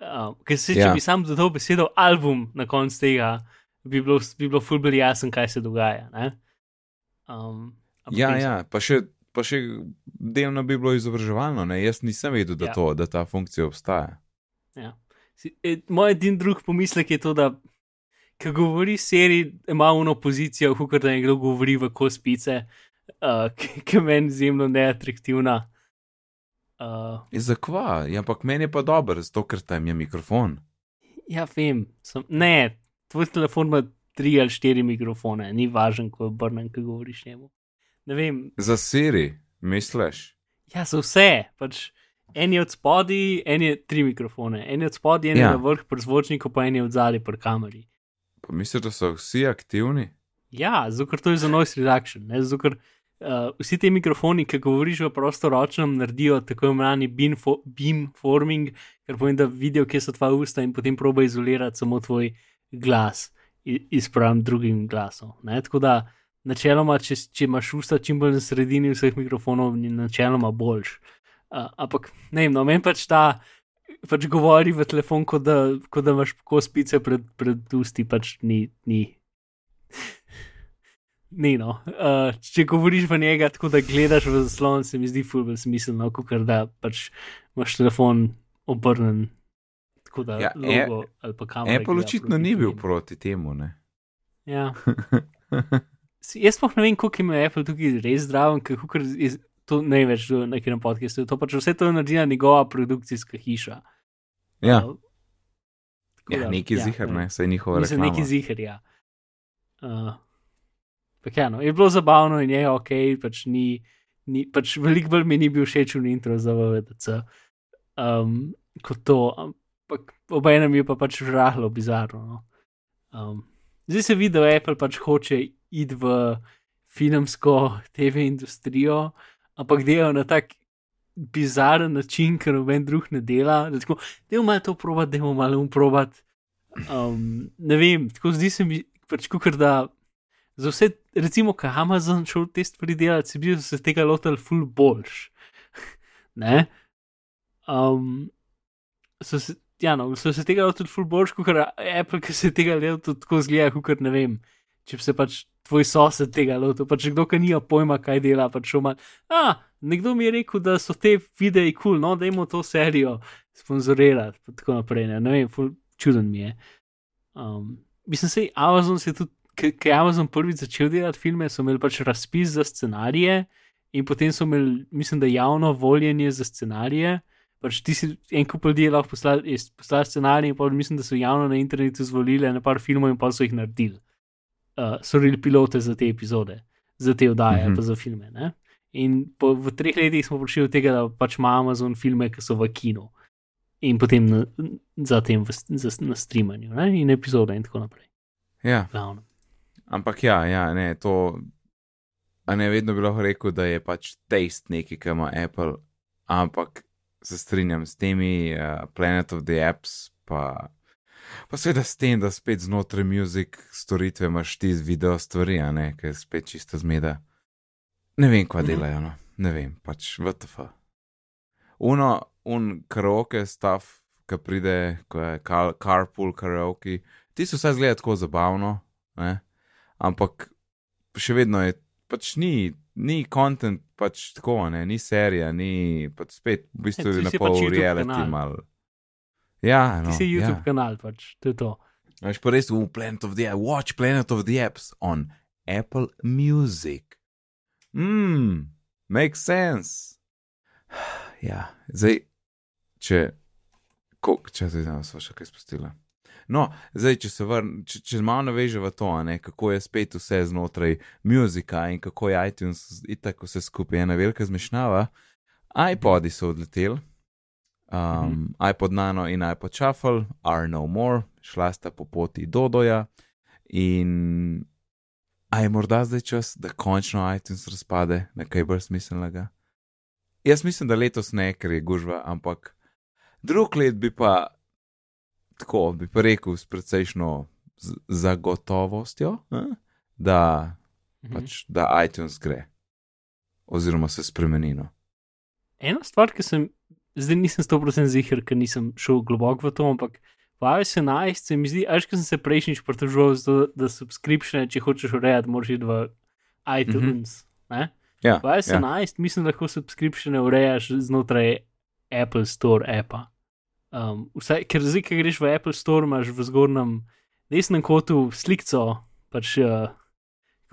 Um, ker se, če Ja. bi sam dodal besedo album na koncu tega, bi bilo, bi bilo ful bolj jasno, kaj se dogaja. ne? Um, Ja, ja, pa še pa še delno bi bilo izobraževalno. Ne? Jaz nisem vedel, da, Ja. to, da ta funkcija obstaja. Ja. E, Moj edin drug pomislek je to, da ko govori seri, ima uno pozicijo, kot da nekdo govori v kos pice, uh, ki je meni izjemno neatraktivna. Uh, Zakva? Ja, ampak meni je pa dober, zato ker tam je mikrofon. ja, vem, sem, ne, tvoj telefon ima tri ali štiri mikrofone, ni važno, ko obrnem, ko govoriš njemu. Ne vem, Za siri, misliš? ja, za vse, pač. En je od spodaj, en je tri mikrofone, en je od spodaj, en Ja. je na vrh pri zvočniku, pa en je od zadaj pri kameri. Pa misliš, da so vsi aktivni? Ja, zato ker to je za noise reduction. Ne? Zato ker uh, vsi ti mikrofoni, ki govoriš v prostoročnem, naredijo tako imenovani beam, fo beam forming, kar pomeni, da vidijo, kje so tvoja usta in potem proba izolirati samo tvoj glas i- izpram drugim glasom. Ne? Tako da, načeloma, če, če imaš usta čim bolj na sredini vseh mikrofonov, je načeloma boljš. Uh, ampak ne vem, no, meni pač ta. Pač govori v telefon, kot da, kot da imaš kos pice pred, pred usti, pač ni, ni, [laughs] Ni no. Uh, če govoriš v njega, tako da gledaš v zaslon, se mi zdi fulbel smiselno, kot da pač imaš telefon obrnen. Tako da Ja, ja, logo ali pa kamera. Apple očitno ni bil proti temu. Ne? Ja. [laughs] Jaz pa ne vem, koliko ima Apple tukaj res zdraven, kako je to največ na nekem podkastu. To pač vse to je naredila njegova produkcijska hiša. Ja, Uh, ja da, neki ja, zihar, ne vem. ne, saj njihova Mislim, reklama. neki zihar, ja. Uh, Pak ja, no, je bilo zabavno in je ok, pač ni, ni pač veliko bolj mi ni bil všeč v intro za VDC. Um, kot to, ampak obenem je pa pač rahlo bizarno. No. Um, zdaj se vidi, da Apple pač hoče iti v filmsko TV industrijo, ampak delajo na tak bizaren način, ker noben drug ne dela. Da je malo to probat, da je malo umprobat. Um, ne vem, tako zdi se mi, pač kukar da za vse, recimo, ko je Amazon šel te stvari delati, se bi se tega lotil ful boljš. [laughs] ne? Um, so se, ja, no, so se tega lotili ful boljš, kot Apple, ki se tega lotil tako zgleda, kot ne vem. Če se pač tvoj sosed tega lotil, pač kdo, ki nima pojma, kaj dela, pač šoma. A, nekdo mi je rekel, da so te videi kul, cool, no, da imamo to serijo sponzorirati, pa tako naprej. Ne, ne vem, ful čuden mi je. Um, mislim, se Amazon se je tudi, ki je Amazon prvič začel delati filme, so imeli pač razpis za scenarije in potem so imeli, mislim, da javno voljenje za scenarije. Pač ti si en kup ljudi lahko poslal, je poslal scenarij in pa mislim, da so javno na internetu zvolili na par filmov in pa so jih naredili. Uh, so naredili pilote za te epizode, za te oddaje ali Mhm. pa za filme. Ne? In po, v treh letih smo prišli do tega, da pač ima Amazon filme, ki so v kinu in potem na, zatem v, za, na streamanju ne? in epizode in tako naprej. Ja, Glavno. Ampak ja, ja, ne, to. A ne vedno bi lahko rekel, da je pač taste nekaj, kar ima Apple, ampak se strinjam s temi uh, Planet of the Apps, pa, pa seveda s tem, da spet znotraj muzik storitve imaš ti video stvari, a ne, ker je spet čista zmeda. Ne vem, kva Mhm. delajo, no. ne vem, pač VTF. Uno, un karaoke stav, ki pride, ko je car, carpool karaoke, ti so vsaj zgleda tako zabavno, ne? Ampak še vedno je, pač ni, ni content, pač tako, ne, ni serija, ni, pač spet v bistvu Ja, je ti na pol pač reality mal. Ja, Ti no, si YouTube ja. kanal, pač to je to. Veš pa res v Planet of the Apps, watch Planet of the Apps on Apple Music. Mmm, makes sense. [sighs] Ja, zdaj, če, koliko časa je smo še kaj spustili. No, zdaj, če se vrnem, če, če malo naveže v to, a ne, kako je spet vse znotraj muzika in kako je iTunes itak vse skupaj ena velika zmešnjava. iPodi so odleteli, um, Mhm. iPod Nano in iPod Shuffle are no more, šla sta po poti Dodoja in a je morda zdaj čas, da končno iTunes razpade na kaj bolj smiselnega. Jaz mislim, da letos ne, ker je gužva, ampak drug let bi pa tako, bi pa rekel s precejšno zagotovostjo, eh, da, Mhm. pač, da iTunes gre. Oziroma se spremeni. No. Ena stvar, ki sem zdaj nisem 100% ziger, ker nisem šel globoko v to, ampak v iOS 11 se mi zdi, až ko sem se prejšnjič pritoževal, zato, da subscription, če hočeš urejati, moraš iti v iTunes. Mm -hmm. Ja, V iOS ja. 11 mislim, da lahko subskripcije urejaš znotraj Apple Store appa. Um, vsaj, ker zdaj, ki greš v Apple Store, imaš v zgornjem desnem kotu slikco pač, uh,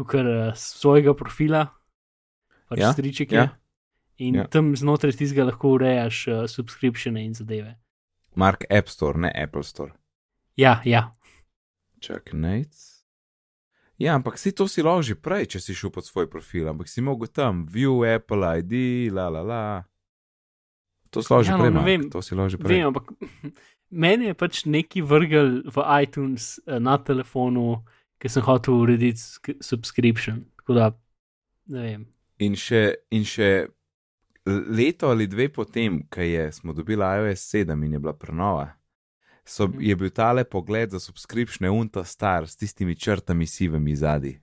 kukar, uh, svojega profila, pač Ja, striček ja. In Ja. tam znotraj tistega lahko urejaš uh, subskripcije in zadeve. Mark App Store, ne Apple Store. Ja, ja. Čakaj, nec. Ja, ampak si to si lahko že prej, če si šel pod svoj profil, ampak si mogel tam, view, Apple ID, la la la. To si lahko že Ja, no, prej, vem. to si lahko prej. Vem, ampak [laughs] meni je pač neki vrgel v iTunes uh, na telefonu, ker sem hotel urediti subscription. Tako da, ne vem. In še, in še leto ali dve potem, ko je, smo dobili iOS 7 in je bila prenova, so, Mhm. je bil tale pogled za subscription unta star s tistimi črtami sivimi zadnji,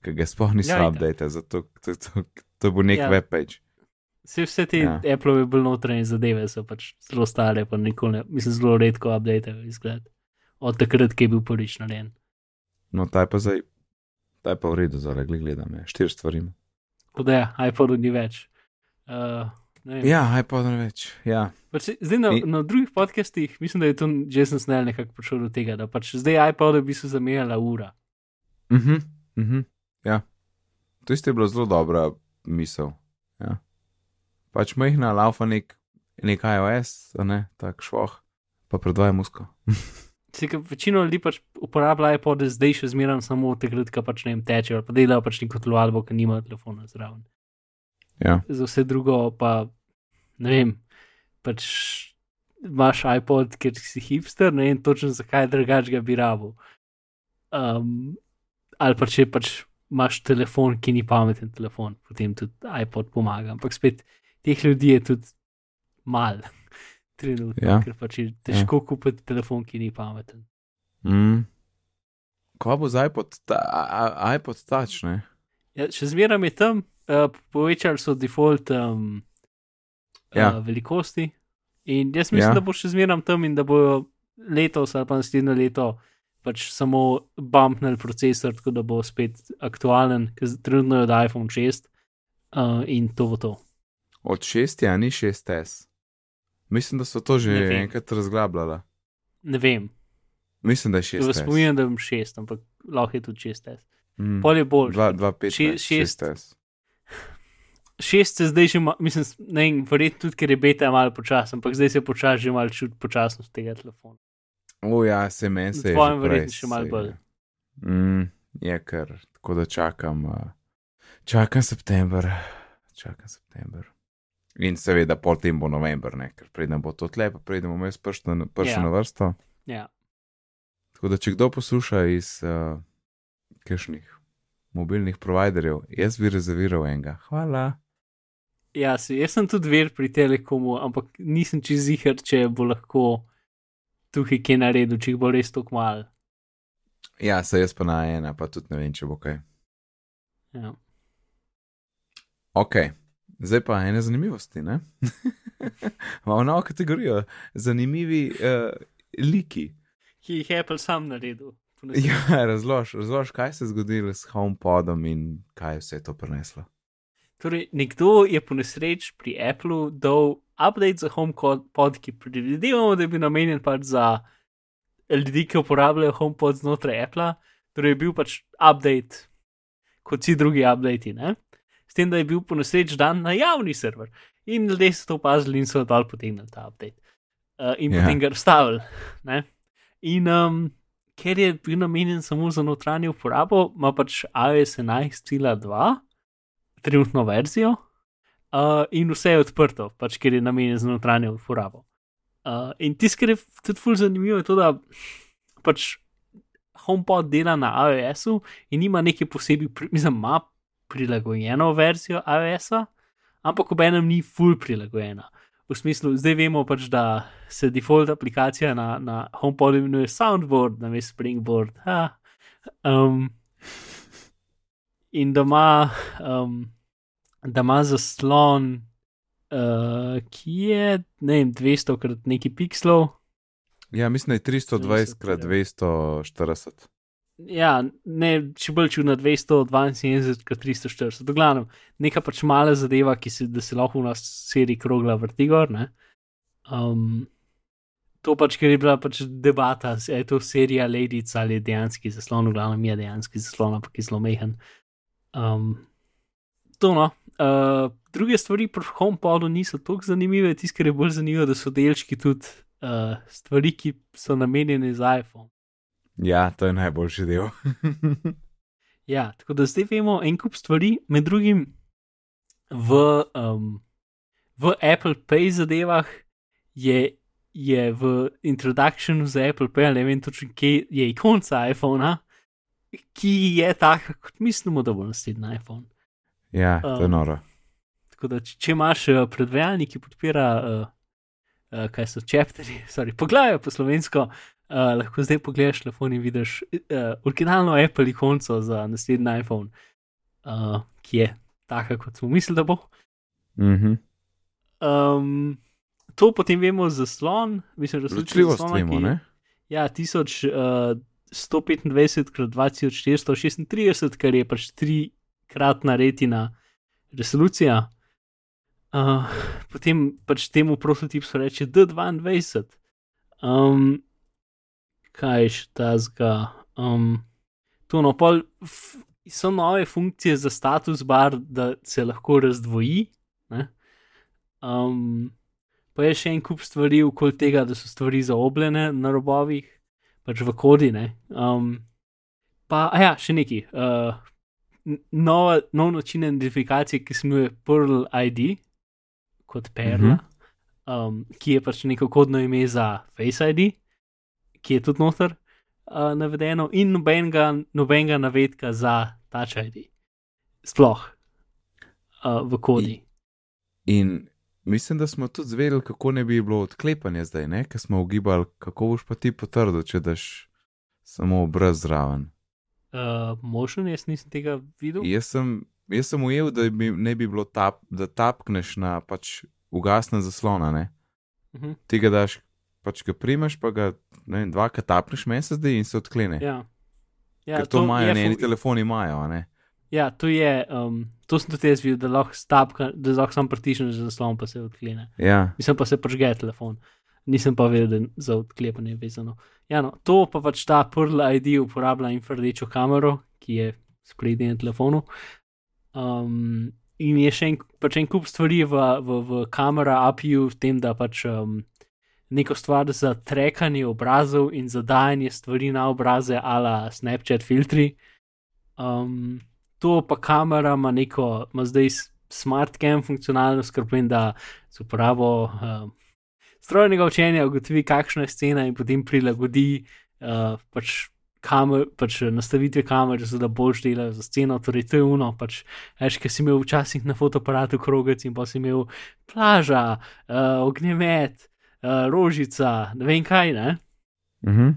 ki ga sploh niso Ja, update, zato to, to, to bo nek ja. webpage. Vse, vse te Ja. ja. Apple-ove bolj notranje zadeve so pač zelo stare, pa nikoli, ne, mislim, zelo redko updatejo izgled. Od takrat, ki je bil prvič narejen. No, ta je pa zdaj, ta je pa v redu, zdaj gledam, je štiri stvari. Tako da ja, iPodu ni več. Uh. Ja, iPod ne več. Ja. Pač, zdaj na, In- na drugih podcastih mislim, da je to Jason Snell nekako prišel do tega, da pač zdaj iPod bi se zamenjala ura. Mhm, mhm, ja. To isto je bila zelo dobra misel. Ja. Pač majhna laufa nek, nek iOS, ne, tak švoh, pa predvaja musko. [laughs] Se, ker večino ljudi pač uporablja iPod zdaj še zmeraj samo takrat, ko pač ne vem tečejo, ali pa delajo pač neko telovadbo, ker nimajo telefona zraven. Ja. Za vse drugo pa ne vem, pač imaš iPod, ker si hipster, ne vem točno zakaj drugač ga bi rabil. Um, ali pa če pač imaš telefon, ki ni pameten telefon, potem tudi iPod pomaga. Ampak spet teh ljudi je tudi mal. [laughs] Trenutno, Ja. ja. ker pač je težko ja. kupiti telefon, ki ni pameten. Mm. Ko bo z iPod, ta, iPod touch, ne? Ja, še zmeraj je tam, uh, povečali so default um, Ja. uh, velikosti. In jaz mislim, Ja. ja. da bo še zmeraj tam in da bojo letos ali pa naslednje leto pač samo bumpnili procesor, tako da bo spet aktualen, ker trenutno je od iPhone 6 uh, in to bo to. Od 6 je, a ni 6S. Mislim, da so to že enkrat razglabljala. Ne vem, Mislim, da je če vas 6S. spominjam, da bom 6, ampak lahko je tudi 6. Mm. Pol je bolj. 2, 5, Še- šest. 6S. 6 se zdaj že, mislim, ne vem, verjetno tudi, ker je beta malo počasen, ampak zdaj se počasi že malo čuti počasnost tega telefona. O ja, se meni se je. Tvojem prej verjetno še malo je. bolj. Mm, je kar, tako da čakam, uh, čakam september, čakam september. In seveda, potem bo november, ne, ker preden bo to tle, pa preden bomo jaz prišel na, Ja. na vrsto. Ja. Tako da, če kdo posluša iz uh, kakšnih mobilnih providerjev, jaz bi rezerviral enega. Hvala. Ja, se, jaz sem tudi ver pri Telekomu, ampak nisem čez zihar, če bo lahko tukaj kaj naredil, če jih bo res tako malo. Ja, se jaz pa na ena, pa tudi ne vem, če bo kaj. Ja. Ok, zdaj pa ene zanimivosti, ne? [laughs] Imamo novo kategorijo, zanimivi uh, liki. Ki jih je Apple sam naredil. po [laughs] nesreči. Ja, razlož, razlož, kaj se je zgodilo s HomePodom in kaj vse je to prineslo. Torej, nekdo je po nesreči pri Applu dal update za HomePod, ki predvidevamo, da je bil namenjen pač za ljudi, ki uporabljajo HomePod znotraj Apple. Torej, je bil pač update, kot vsi drugi updati, ne? Tem, da je bil po nesreči dan na javni server. In ljudje so to opazili in so dol potegnili ta update. Uh, in Ja. yeah. potem ga razstavili. ne. In um, ker je bil namenjen samo za notranjo uporabo, ima pač iOS 11.2 trenutno verzijo uh, in vse je odprto, pač ker je namenjen za notranjo uporabo. Uh, in tisto, kar je tudi fully zanimivo, je to, da pač HomePod dela na iOS-u in ima nekaj posebej, mislim, ima prilagojeno verzijo iOS-a, ampak ob enem ni full prilagojena. V smislu, zdaj vemo pač, da se default aplikacija na, na HomePodu imenuje Soundboard, na mestu Springboard. Ha. Um, in da ima, um, da ima zaslon, uh, ki je ne vem, 200 krat neki pixelov. Ja, mislim, da je 320 krat 240. ja, ne, če bolj čudno 272 kot 340. V glavnem, neka pač mala zadeva, ki se, se lahko v nas seriji krogla vrti gor. ne. Um, to pač, ker je bila pač debata, je to serija Ladies ali dejanski zaslon, v glavnem je dejanski zaslon, ampak je zelo mehen. Um, to no. Uh, druge stvari pri HomePodu niso tako zanimive, tisto, kar je bolj zanimivo, da so delčki tudi uh, stvari, ki so namenjene za iPhone. Ja, to je najboljši del. [laughs] Ja, tako da zdaj vemo en kup stvari, med drugim v, um, v Apple Pay zadevah je, je v introductionu za Apple Pay, ne vem točno, kje je ikonca iPhona, ki je taka, kot mislimo, da bo naslednji iPhone. Ja, to je Um, noro. Tako da, če, če imaš uh, predvajalnik, ki podpira, uh, uh, kaj so čepteri, [laughs] sorry, poglavje po slovensko, uh, lahko zdaj pogledaš telefon in vidiš uh, originalno Apple ikonco za naslednji iPhone, uh, ki je taka, kot smo mislili, da bo. Mhm. Um, to potem vemo za slon, mislim, da so Ločljivost vemo, ne? Ja, 1000, uh, 125 krat 2436, kar je pač trikratna retina resolucija. Uh, potem pač temu prototipu se reče D22. Um, kaj je še ta zga? Um, to no, pol so nove funkcije za status bar, da se lahko razdvoji. ne. Um, pa je še en kup stvari okoli tega, da so stvari zaobljene na robovih, pač v kodi. ne. Um, pa, a ja, še neki. Uh, nova, nov način identifikacije, ki se imenuje Pearl ID, kot Perla, um, ki je pač neko kodno ime za Face ID, ki je tudi noter uh, navedeno, in nobenega, nobenega navedka za Touch ID. Sploh uh, v kodi. In mislim, da smo tudi zvedeli, kako ne bi bilo odklepanja zdaj, ne? ker smo ugibali, kako boš pa ti potrdil, če daš samo obraz zraven. Uh, motion, jaz nisem tega videl. Jaz sem, jaz sem ujel, da bi, ne bi bilo tap, da tapkneš na pač ugasne zaslona, ne? Uh -huh. Tega daš, pač ga primeš, pa ga ne vem, dvakrat tapneš, meni se zdi in se odklene. Ja. Ja, Ker to imajo, je ne, eni telefoni imajo, ne. Ja, to je, um, to sem tudi jaz videl, da lahko stapka, da lahko sam pritisneš zaslon, pa se odklene. Ja, Mislim pa se prižge telefon. Nisem pa vedel, da je za odklepanje vezano. Ja, no, to pa pač ta Pearl ID uporablja infrardečo kamero, ki je sprednji na telefonu. Um, in je še en, pač en kup stvari v, v, v kamera API-ju, v tem, da pač um, neko stvar za trekanje obrazov in za dajanje stvari na obraze, ala Snapchat filtri. Um, to pa kamera ima neko, ima zdaj smart cam funkcionalnost, kar pomeni, da z uporabo um, strojnega učenja ugotovi, kakšna je scena in potem prilagodi uh, pač. Kamer, pač nastavitve kamer, zato da boš delal za sceno, torej to je uno. Pač, veš, ki si imel včasih na fotoaparatu krogec in pa si imel plaža, uh, ognjemet, uh, rožica, ne vem kaj. Ne? mhm.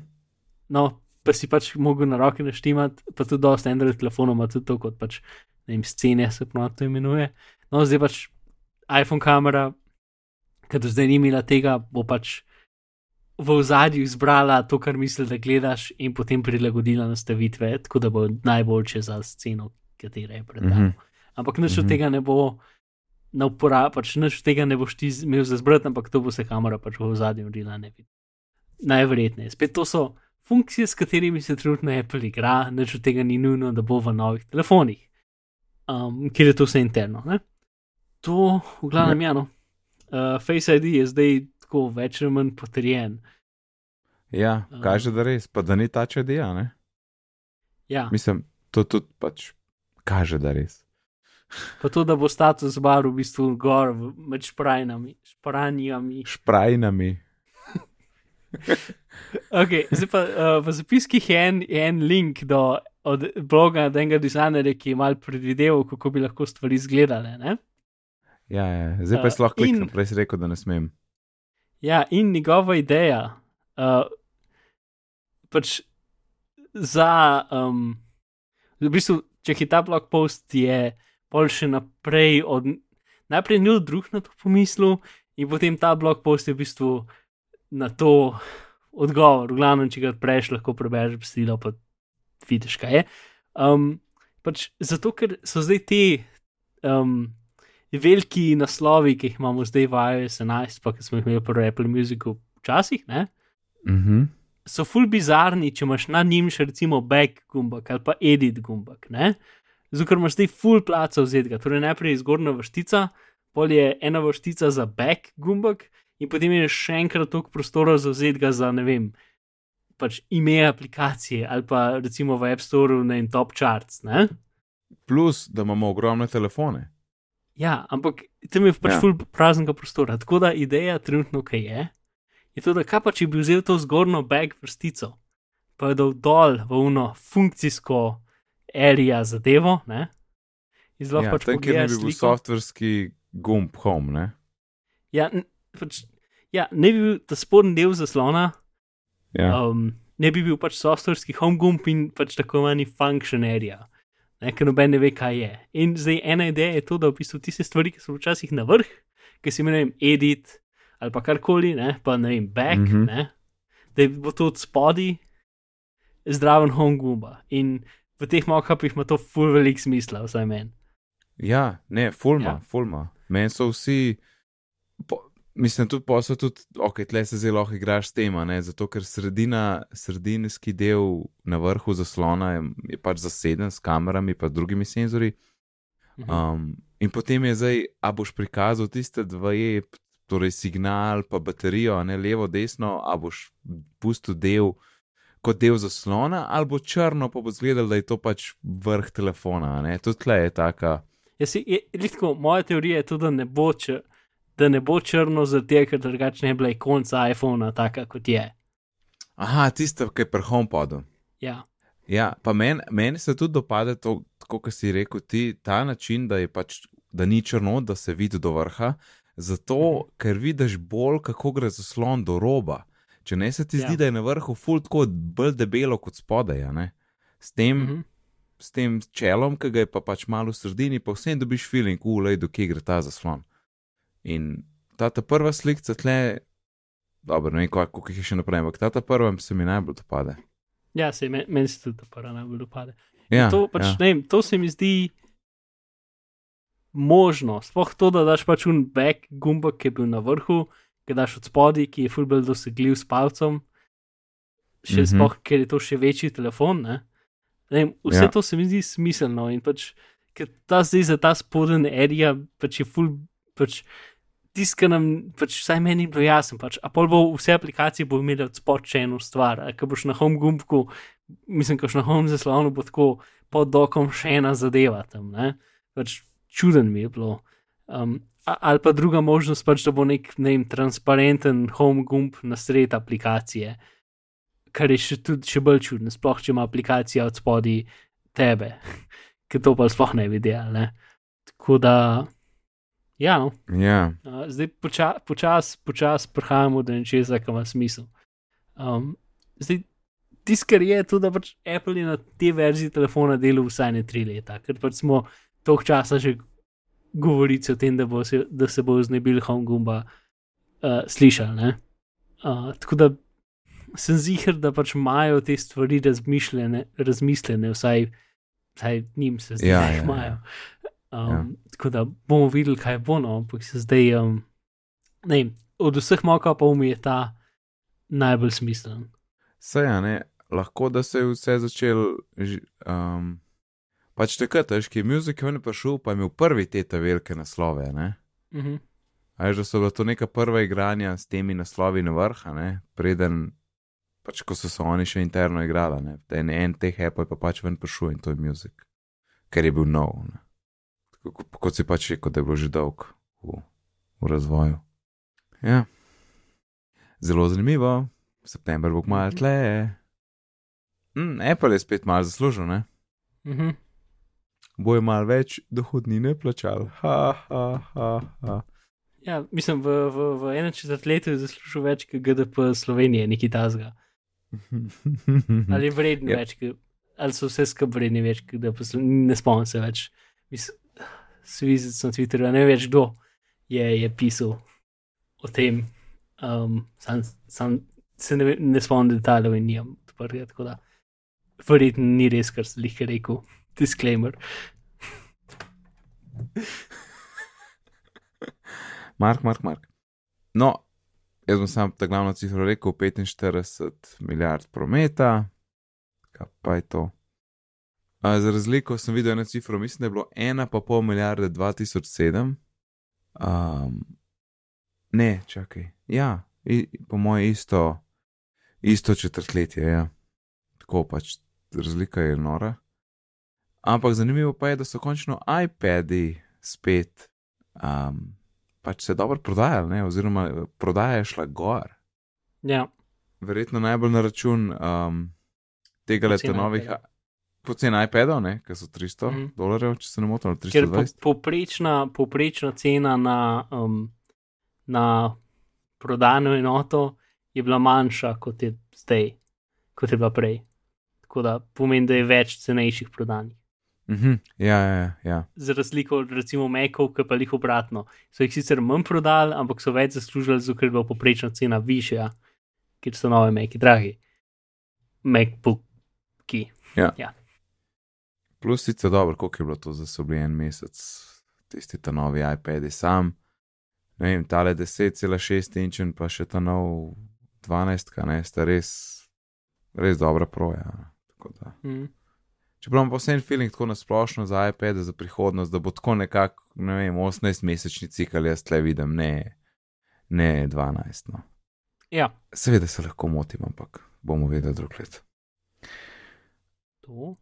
No, pa si pač mogel na roke naštimati, pa tudi dosta Android telefonov ima tudi to kot pač, ne vem, scene se prav to imenuje. No, zdaj pač iPhone kamera, ker do zdaj ni imela tega, bo pač v ozadju izbrala to, kar misli, da gledaš, in potem prilagodila nastavitve, tako da bo najboljše za sceno, katera je pred tabo. Mhm. Ampak nič od Mhm. tega ne bo. Na uporabo, pač nič tega ne boš ti imel za zbrati, ampak to bo se kamera pač v zadnjem naredila, ne vidi. Najverjetneje. Spet to so funkcije, s katerimi se trenutno Apple igra, nič od tega ni nujno, da bo v novih telefonih, um, ker je to vse interno. Ne? To, v glavnem, ja, no. Uh, Face ID je zdaj tako več ali manj potrjen. Ja, Um. kaže, da res, pa da ni ta čedija, ne. Ja, Mislim, to tudi pač kaže, da res. Pa to, da bo status bar v bistvu gor med šprajnami, špranjami. Šprajnami. [laughs] Okay, zdaj pa uh, v zapiskih je en, en link do od bloga enega dizajnerja, ki je mal predvideval, kako bi lahko stvari izgledale. Ne? Ja, ja. zdaj pa Uh, jaz lahko in- kliknem, prej si rekel, da ne smem. Ja, in njegova ideja, uh, pač za, um, v bistvu, če je ta blog post, je pol še naprej od. Najprej ni drug na to pomislil, in potem ta blog post je v bistvu na to odgovor. V glavnem, če ga odpreš, lahko prebereš besedilo, pa vidiš, kaj je. Um, pač zato, ker so zdaj ti um, veliki naslovi, ki jih imamo zdaj v iOS 11, pa ki smo jih imeli pri Apple Musicu včasih, ne, Mhm. so ful bizarni, če imaš na njim še recimo back gumbak ali pa edit gumbak. ne. Zato, ker imaš zdaj full placa vzetega. Torej, najprej je zgornja vrstica, pol je ena vrstica za back gumbak, in potem je še enkrat toliko prostora za vzetega za ne vem. Pač ime aplikacije ali pa recimo v App Store na top charts. Ne? Plus, da imamo ogromne telefone. Ja, ampak tam je pač Ja. ja. ful praznega prostora. Tako da ideja trenutno, kaj je, je to, da kaj pa če bi vzel to zgornjo back vrstico, pa je dal dol v uno funkcijsko area zadevo, ne? In zelo Ja, pač tam, kjer bi bil softverski gumb home, ne? Ja, pač, ja, ne bi bil ta spodnji del zaslona, Ja. um, ne bi bil pač softverski home gumb in pač tako imenovani function area. Ne, ker noben ne ve, kaj je. In zdaj ena ideja je to, da v bistvu tiste stvari, ki so včasih na vrh, ki si imenujem edit ali pa karkoli, ne, pa ne vem, back, mm. -hmm. ne, da bo to od spodaj zdraven home gumba. In v teh mockupih ima to full velik smisla, vsaj meni. Ja, ne, fulma, Ja. fulma. Meni so vsi, po, mislim, tudi posel, tudi, ok, tle se zelo lahko igraš s tem, a ne, zato ker sredina, sredinski del na vrhu zaslona je, je pač zaseden s kamerami in drugimi senzori. Mhm. Um, in potem je zdaj, a boš prikazal tiste dve, torej signal, pa baterijo, a ne levo, desno, a boš pustil del kot del zaslona, ali bo črno, pa bo zgledal, da je to pač vrh telefona. Tudi tle je taka. Jaz je, litko, moja teorija je tudi, da ne bo, če, da ne bo črno, zato ker drugače ne bi bila ikonca iPhona taka, kot je. Aha, tista, ki je pri HomePodu. Ja, Ja, pa meni men se tudi dopade to, tako kot si rekel, ti, ta način, da je pač, da ni črno, da se vidi do vrha, zato Mhm. ker vidiš bolj, kako gre zaslon do roba. Če ne se ti zdi, Ja. da je na vrhu ful tako bolj debelo kot spodaj? S tem, mhm. s tem čelom, ki ga je pa pač malo v sredini, pa vsem dobiš feeling, ulej, do kje gre ta zaslon. In ta ta prva slika tle, dobro, ne vem, koliko jih je še naprej, ampak ta ta prva se mi najbolj dopade. ja se meni men se tudi ta prva najbolj dopade. Ja, to, pač, ja. vem, to se mi zdi možno. Sploh to, da daš pač un back gumbak, ki je bil na vrhu, ki daš od spodaj, ki je fulbel dosegljiv s palcem, še mm. -hmm. sploh, ker je to še večji telefon. Ne? Ne vem, vse Ja. to se mi zdi smiselno in pač, ker ta zdaj za ta spoden area pač je ful. Pač, Tisti, ki nam, pač vsaj meni ni bilo jasno, pač, a pol bo vse aplikacije bo imele od spod še eno stvar, ko boš na home gumbku, mislim, ko boš na home zaslonu, bo tako pod dokom še ena zadeva tam. Ne? Pač čuden mi je bilo. Um, ali pa druga možnost, pač, da bo nek ne vem, transparenten home gumb na sred aplikacije, kar je še, tudi še bolj čudno, sploh če ima aplikacija od spodaj tebe, [laughs] ker to pa sploh ne vidi. Ne? Tako da, ja, no. Ja, Uh, zdaj počasi počas, počas prihajamo do nečesa, kar ima smisel. Um, zdaj, tisto, kar je, tudi da pač Apple je na te verziji telefona delal vsaj ne tri leta, ker pač smo toliko časa že govorili o tem, da, bo se, da se bo znebili home gumba uh, slišali. ne. Uh, tako da sem ziger, da pač imajo te stvari razmišljene, razmišljene, vsaj, vsaj njim se zdi, Ja, da ja, jih ja. imajo. Um, Ja. Tako da bomo videli, kaj bo, no, ampak se zdaj, um, ne vem, od vseh moka pa mi je ta najbolj smiselen. Saj, a ne, lahko da se je vse začel. Um, pač takrat, veš, ki je muzik ven prišel, pa je imel prvi te ta velike naslove. Ne? Uh -huh. Veš, da so bila to neka prva igranja s temi naslovi na vrha, ne? preden, pač ko so se oni še interno igrali. ne. En, en teh Apple je pa pač ven prišel in to je muzik, ker je bil nov. Ne? Tako, ko- kot si pač rekel, da je bil že dolg v, v razvoju. Ja. Zelo zanimivo, september bo kmalu Mhm. tle. Mm, Apple je spet malo zaslužil, ne? Uh -huh. Bojo malo več dohodnine plačali. Ha, ha, ha, ha. Ja, mislim, v, v, v enem četrtletju je zaslužil več kot GDP Slovenije, neki tazga. [laughs] Ali je vreden Ja. več, ali so vse skupaj vredni več, GDP Slovenije. Ne spomnim se več. Svizec na Twitterju, ne več kdo je, je pisal o tem. Um, sam, sam se ne, ne spomnim detajlov in nimam odprtega. tako da. verjetno ni res, kar si jih rekel. Disclaimer. Mark, Mark, Mark. No, jaz bom sam ta glavno cifro rekel: 45 milijard prometa, kaj pa je to. A, za razliko sem videl eno cifro, mislim, da je bilo 1,5 milijarde 2007. Um, ne, čakaj. Ja, i, po mojem isto, isto četrtletje, ja. Tako pač, razlika je nora. Ampak zanimivo pa je, da so končno iPadi spet um, pač se dobro prodajali, ne? oziroma prodaja je šla gor. Ja, Verjetno najbolj na račun um, tega leta novih, iPada. poceni iPadov, ki so 300 Mhm. mm. dolarjev, če se ne motim, ali ker po, 320. poprečna, poprečna cena na, um, na prodajno enoto je bila manjša kot je zdaj, kot je bila prej. Tako da pomeni, da je več cenejših prodanih. Mhm, ja, ja, ja, ja. Za razliko od recimo Mekov, ki pa jih obratno. So jih sicer manj prodali, ampak so več zaslužili, zato ker je bila poprečna cena višja, ker so nove Meki dragi. Macbooki. Plus sicer dobro, koliko je bilo to za sobli en mesec, tisti ta novi iPadi sam. Ne vem, tale 10,6 inčen, pa še ta nov 12, kaj ne, sta res, res dobra proja. Tako da. Mm. Čeprav imam vsem feeling tako nasplošno za iPad za prihodnost, da bo tako nekako, ne vem, 18-mesečni cikl, jaz tle vidim, ne, ne 12. No. Ja, Seveda se lahko motim, ampak bomo vedeli drug let. to.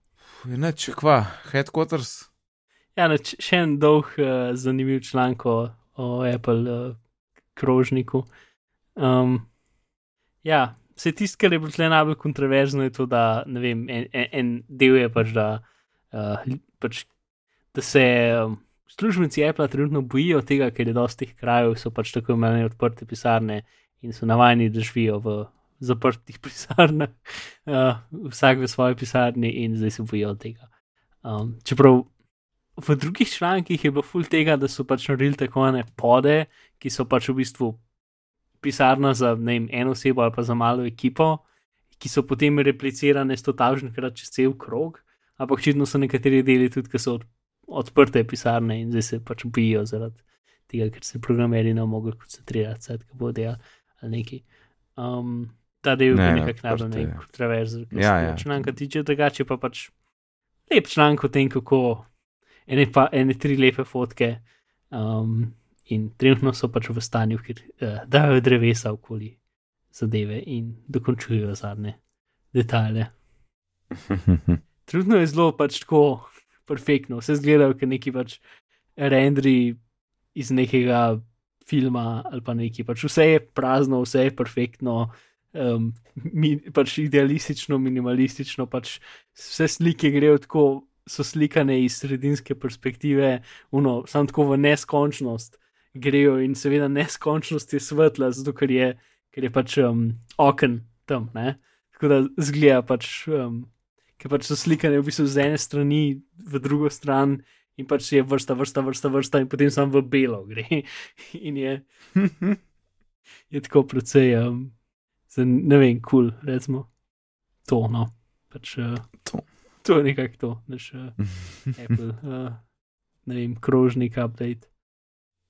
Ne, če kva, headquarters. Ja, neč, še en dolg, uh, zanimiv članek o, o Apple uh, krožniku. Um, ja, vse tisto, kar je bilo tle najbolj kontroverzno, je to, da vem, en, en, en del je pač, da, uh, pač, da se um, službenci Apple trenutno bojijo tega, ker je dosti teh krajev, so pač tako imenovane odprte pisarne in so navajeni, da živijo v zaprtih [laughs] pisarnah, uh, vsak v svoji pisarni in zdaj se bojijo tega. Um, čeprav v drugih člankih je bilo ful tega, da so pač naredili tako ene pode, ki so pač v bistvu pisarna za ne vem, eno osebo ali pa za malo ekipo, ki so potem replicirane stotažnikrat čez cel krog, ampak očitno so nekateri deli tudi, ki so od, odprte pisarne in zdaj se pač bojijo zaradi tega, ker se programeri ne mogoče koncentrirati, sad, ko bo delal ali neki. Um, ta del je Ne, bil nekako najbolj je. ne kontroverzen, ker Ja, se ja. članka tiče, drugače pa pač lep članek o tem, kako ene, pa, ene tri lepe fotke. Um, in trenutno so pač v stanju, kjer uh, dajo drevesa okoli zadeve in dokončujejo zadnje detajle. [laughs] Trenutno je zelo pač tako perfektno, vse zgleda, kot neki pač rendri iz nekega filma ali pa neki. Pač vse je prazno, vse je perfektno, um, mi, pač idealistično, minimalistično, pač vse slike grejo tako, so slikane iz sredinske perspektive, uno, samo tako v neskončnost grejo in seveda neskončnost je svetla, zato ker je, ker je pač um, oken tam, ne? tako da zgleda pač. Um, Ker pač so slikane v bistvu z ene strani v drugo stran, in pač je vrsta, vrsta, vrsta, vrsta, in potem samo v belo gre. [laughs] In je, [laughs] je tako precej, um, ne vem, kul, cool, recimo. To, no. Pač, uh, To. to je nekako to, naš uh, [laughs] Apple, uh, ne vem, krožnik update.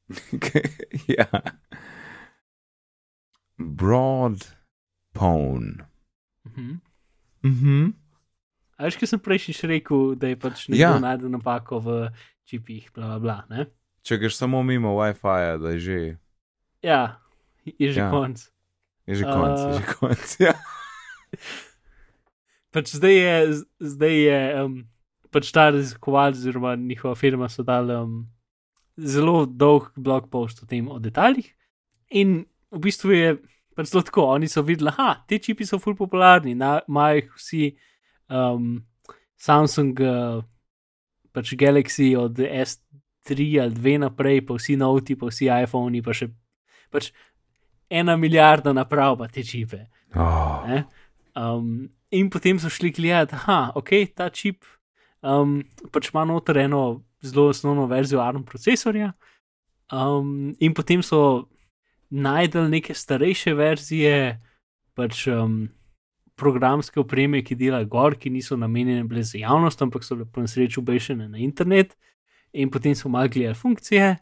[laughs] ja. Broad pone. Mhm. Mhm. A veš, kaj sem prejšnjič rekel, da je pač nekdo Ja. ja. najdel napako v čipih, bla, bla, bla, ne? Če greš samo mimo WiFi, da je že, Ja, je že Ja. ja. konc. je že konc, je A. že konc. Ja. [laughs] Pač zdaj je, zdaj je um, pač ta raziskovalec, oziroma njihova firma, so dali um, zelo dolg blog post o tem, o detaljih. In v bistvu je pač zelo tako, oni so videli, da ti čipi so ful popularni, na- imajo jih vsi um, Samsung, uh, pač Galaxy od S3 ali 2 naprej, pa vsi noti, pa vsi iPhoni, pa še pač ena milijarda naprav, pa te čipe. Oh. Ne? Um, in potem so šli gledati, da ok, ta čip um, pač ima noter eno zelo osnovno verzijo ARM procesorja. Um, in potem so najdel neke starejše verzije, pač um, programske opreme, ki dela gor, ki niso namenjene bile za javnost, ampak so bile po nesreči obešene na internet, in potem so gledali funkcije,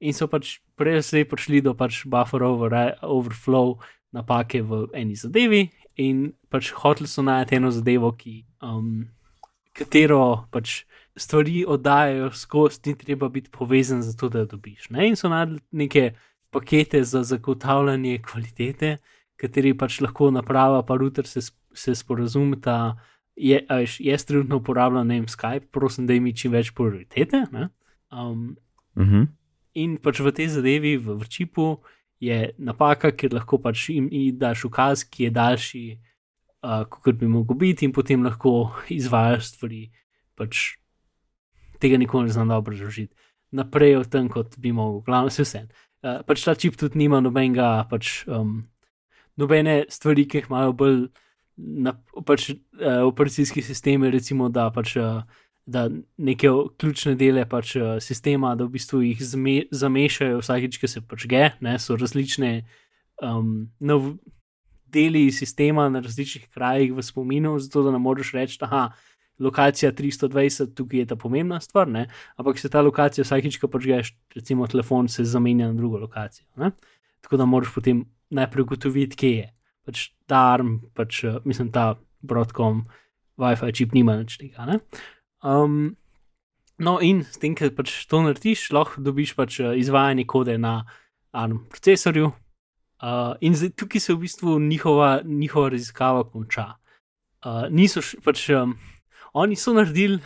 in so pač prej zdaj prišli do pač buffer over, overflow napake v eni zadevi, in pač hoteli so najti eno zadevo, ki, um, katero pač stvari oddajajo skozi, ni treba biti povezan za to, da dobiš. Ne? In so najdli neke pakete za zagotavljanje kvalitete, kateri pač lahko naprava, pa router se, se sporazumeta. Je, veš, jaz trenutno uporabljam ne vem, Skype, prosim, da mi čim več prioritete. Um, Uh -huh. in pač v tej zadevi, v vrčipu, je napaka, ker lahko pač jim daš ukaz, ki je daljši, uh, kot bi mogel biti, in potem lahko izvajaš stvari. Pač tega nikoli ne znam dobro razložiti. Naprej od tem, kot bi mogel, glavno se vse. Uh, pač ta čip tudi nima nobenega, pač, um, nobene stvari, ki jih imajo bolj na, pač, uh, operacijski sistemi, recimo da pač. Uh, Da neke ključne dele pač, uh, sistema, da v bistvu jih zme, zamešajo vsakeč, ki se pač ge, ne, so različne um, nov, deli sistema na različnih krajih v spominu, zato da ne moreš reči, da lokacija 320, tukaj je ta pomembna stvar, ne? ampak se ta lokacija vsakeč, ko pač geš, recimo telefon, se zamenja na drugo lokacijo. Ne? Tako da moraš potem najprej ugotoviti, kje je. Pač ta arm, pač, uh, mislim, ta Broadcom, WiFi čip nima nič tega. ne. Um, no, in s tem, ker pač to narediš, lahko dobiš pač uh, izvajanje kode na ARM procesorju. Uh, in zdaj, tukaj se v bistvu njihova, njihova raziskava konča. Uh, niso pač, um, oni so naredili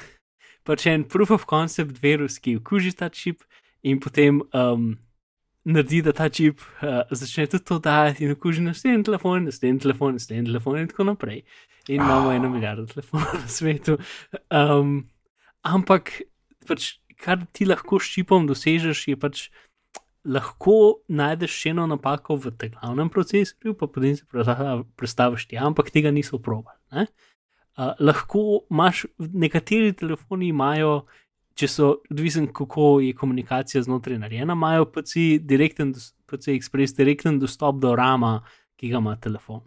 pač en proof of concept virus, ki okuži ta čip in potem um, naredi, da ta čip uh, začne tudi to dajati in okuži naslednji telefon, naslednji telefon, naslednji telefon in tako naprej. In imamo eno milijardo telefonov na svetu. Um, ampak, pač, kar ti lahko s čipom dosežeš, je pač lahko najdeš še eno napako v tem glavnem procesorju, pa potem se predstaviš ti, ampak tega niso probali. Uh, lahko imaš, nekateri telefoni imajo, če so odvisen, kako je komunikacija znotraj narejena, imajo PC, direkten, PC Express direkten dostop do rama, ki ga ima telefon.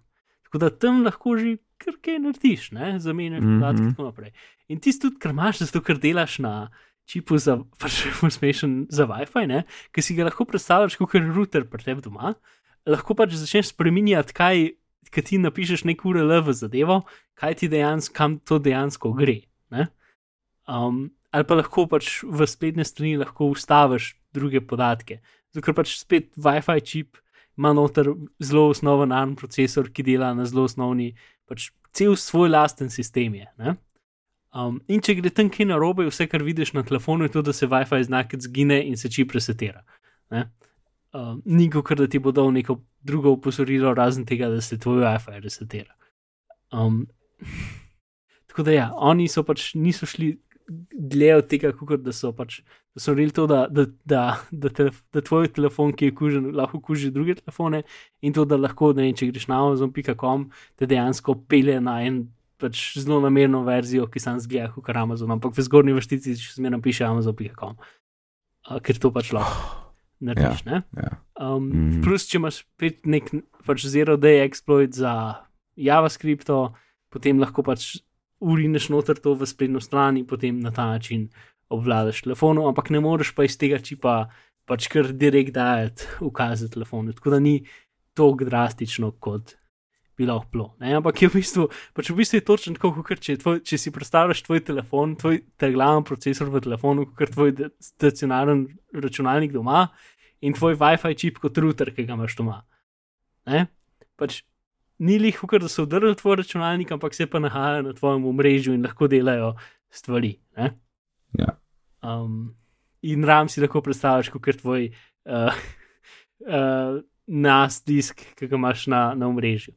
Tako da tam lahko že kar kaj narediš, ne? zamenjaš Mhm. podatke in tako naprej. In tisti tudi, kar imaš, zato ker delaš na čipu za, [laughs] pač smešen za WiFi, ki si ga lahko predstavljaš kot router pri tebi doma, lahko pač začneš spremenjati, kaj, kaj ti napišeš nek URL v zadevo, kaj ti dejansko, kam to dejansko gre. ne. Um, ali pa lahko pač v spletne strani lahko ustaviš druge podatke. Zato ker pač spet WiFi čip ima noter zelo osnoven ARM procesor, ki dela na zelo osnovni, pač cel svoj lasten sistem je. ne. Um, in če gre tam kaj narobe, vse, kar vidiš na telefonu, je to, da se WiFi znak zgine in se čip resetira. ne. Um, ni kot da ti bo dal neko drugo opozorilo, razen tega, da se tvoj WiFi resetira. Um, [laughs] tako da ja, oni so pač niso šli dlje od tega, kot da so pač. Da so rekli to, da, da, da, da, telef, da tvoj telefon, ki je kužen, lahko kuži druge telefone, in to, da lahko, ne vem, če greš na Amazon.com, te dejansko pele na en pač zelo namerno verzijo, ki sam zgleda kot Amazon, ampak v zgornji vrstici še zmeraj piše Amazon.com, ker to pač lahko [sighs] narediš. Ja, ja. um, Mhm. mm. Plus, če imaš spet nek pač zero-day exploit za JavaScript, potem lahko pač urineš noter to v spletno stran in potem na ta način obvladaš telefonom, ampak ne moreš pa iz tega čipa pač kar direkt dajati ukaze telefonu. Tako da ni tako drastično, kot bi lahko bilo. Ne? Ampak je v bistvu, pač v bistvu je točno tako, kot če, tvoj, če si predstavljaš tvoj telefon, tvoj ta glavni procesor v telefonu, kot tvoj stacionaren računalnik doma in tvoj WiFi čip kot router, ki ga imaš doma. Ne? Pač ni lih, kot da so vdrli tvoj računalnik, ampak se pa nahajajo na tvojem omrežju in lahko delajo stvari. Ne? Ja. Um, in RAM si lahko predstavljaš kot tvoj uh, uh, [laughs] nas disk, ki ga imaš na, na omrežju.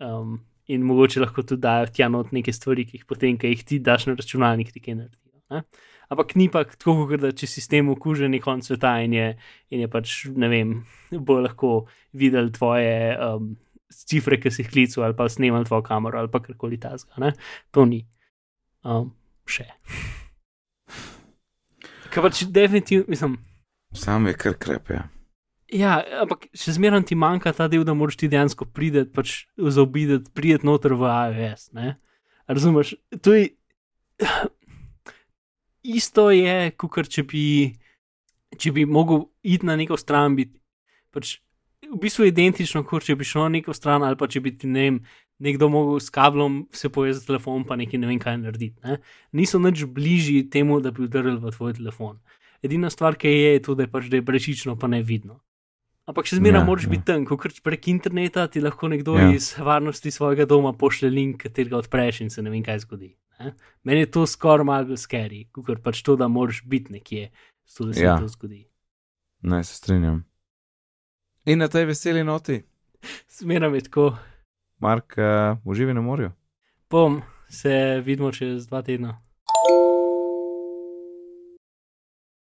Um, in mogoče lahko tudi dajo tja not neke stvari, ki jih potem, ki jih ti daš na računalnik, ti kaj naredijo. Ne? Ampak ni pa tako, kot da če sistem okužen je konc sveta in je, in je pač, ne vem, bo lahko videl tvoje um, cifre, ki si jih klical, ali pa snemal tvojo kamero, ali pa karkoli tasga. To ni. Um, še. Kaj pač definitivno, mislim, Sam je kar krep, ja. Ja, ampak še zmeraj ti manjka ta del, da moraš ti dejansko prideti, pač zaobideti, prideti noter v iOS. Ne? Razumeš? To je. [sighs] Isto je, kot če bi, če bi mogel iti na neko stran, biti pač v bistvu identično, kot če bi šel na neko stran ali pa če bi ti ne vem, nekdo mogel s kablom se povezati telefon, pa nekaj ne vem kaj narediti. Ne? Niso nič bližji temu, da bi udarili v tvoj telefon. Edina stvar, ki je, je to, da je pač da je brečično, pa ne vidno. Ampak še zmeraj Ja, moraš ja. biti tam, ko prek interneta ti lahko nekdo Ja. iz varnosti svojega doma pošlje link, katerega odpreš in se ne vem, kaj zgodi. Ne? Meni je to skoraj malo scary, kot pač to, da moraš biti nekje, zato da se Ja. to zgodi. Ne, se strinjam. In na tej veseli noti, Zmeraj je tako. Mark, uh, uživi na morju. Bom, se vidimo čez dva tedna.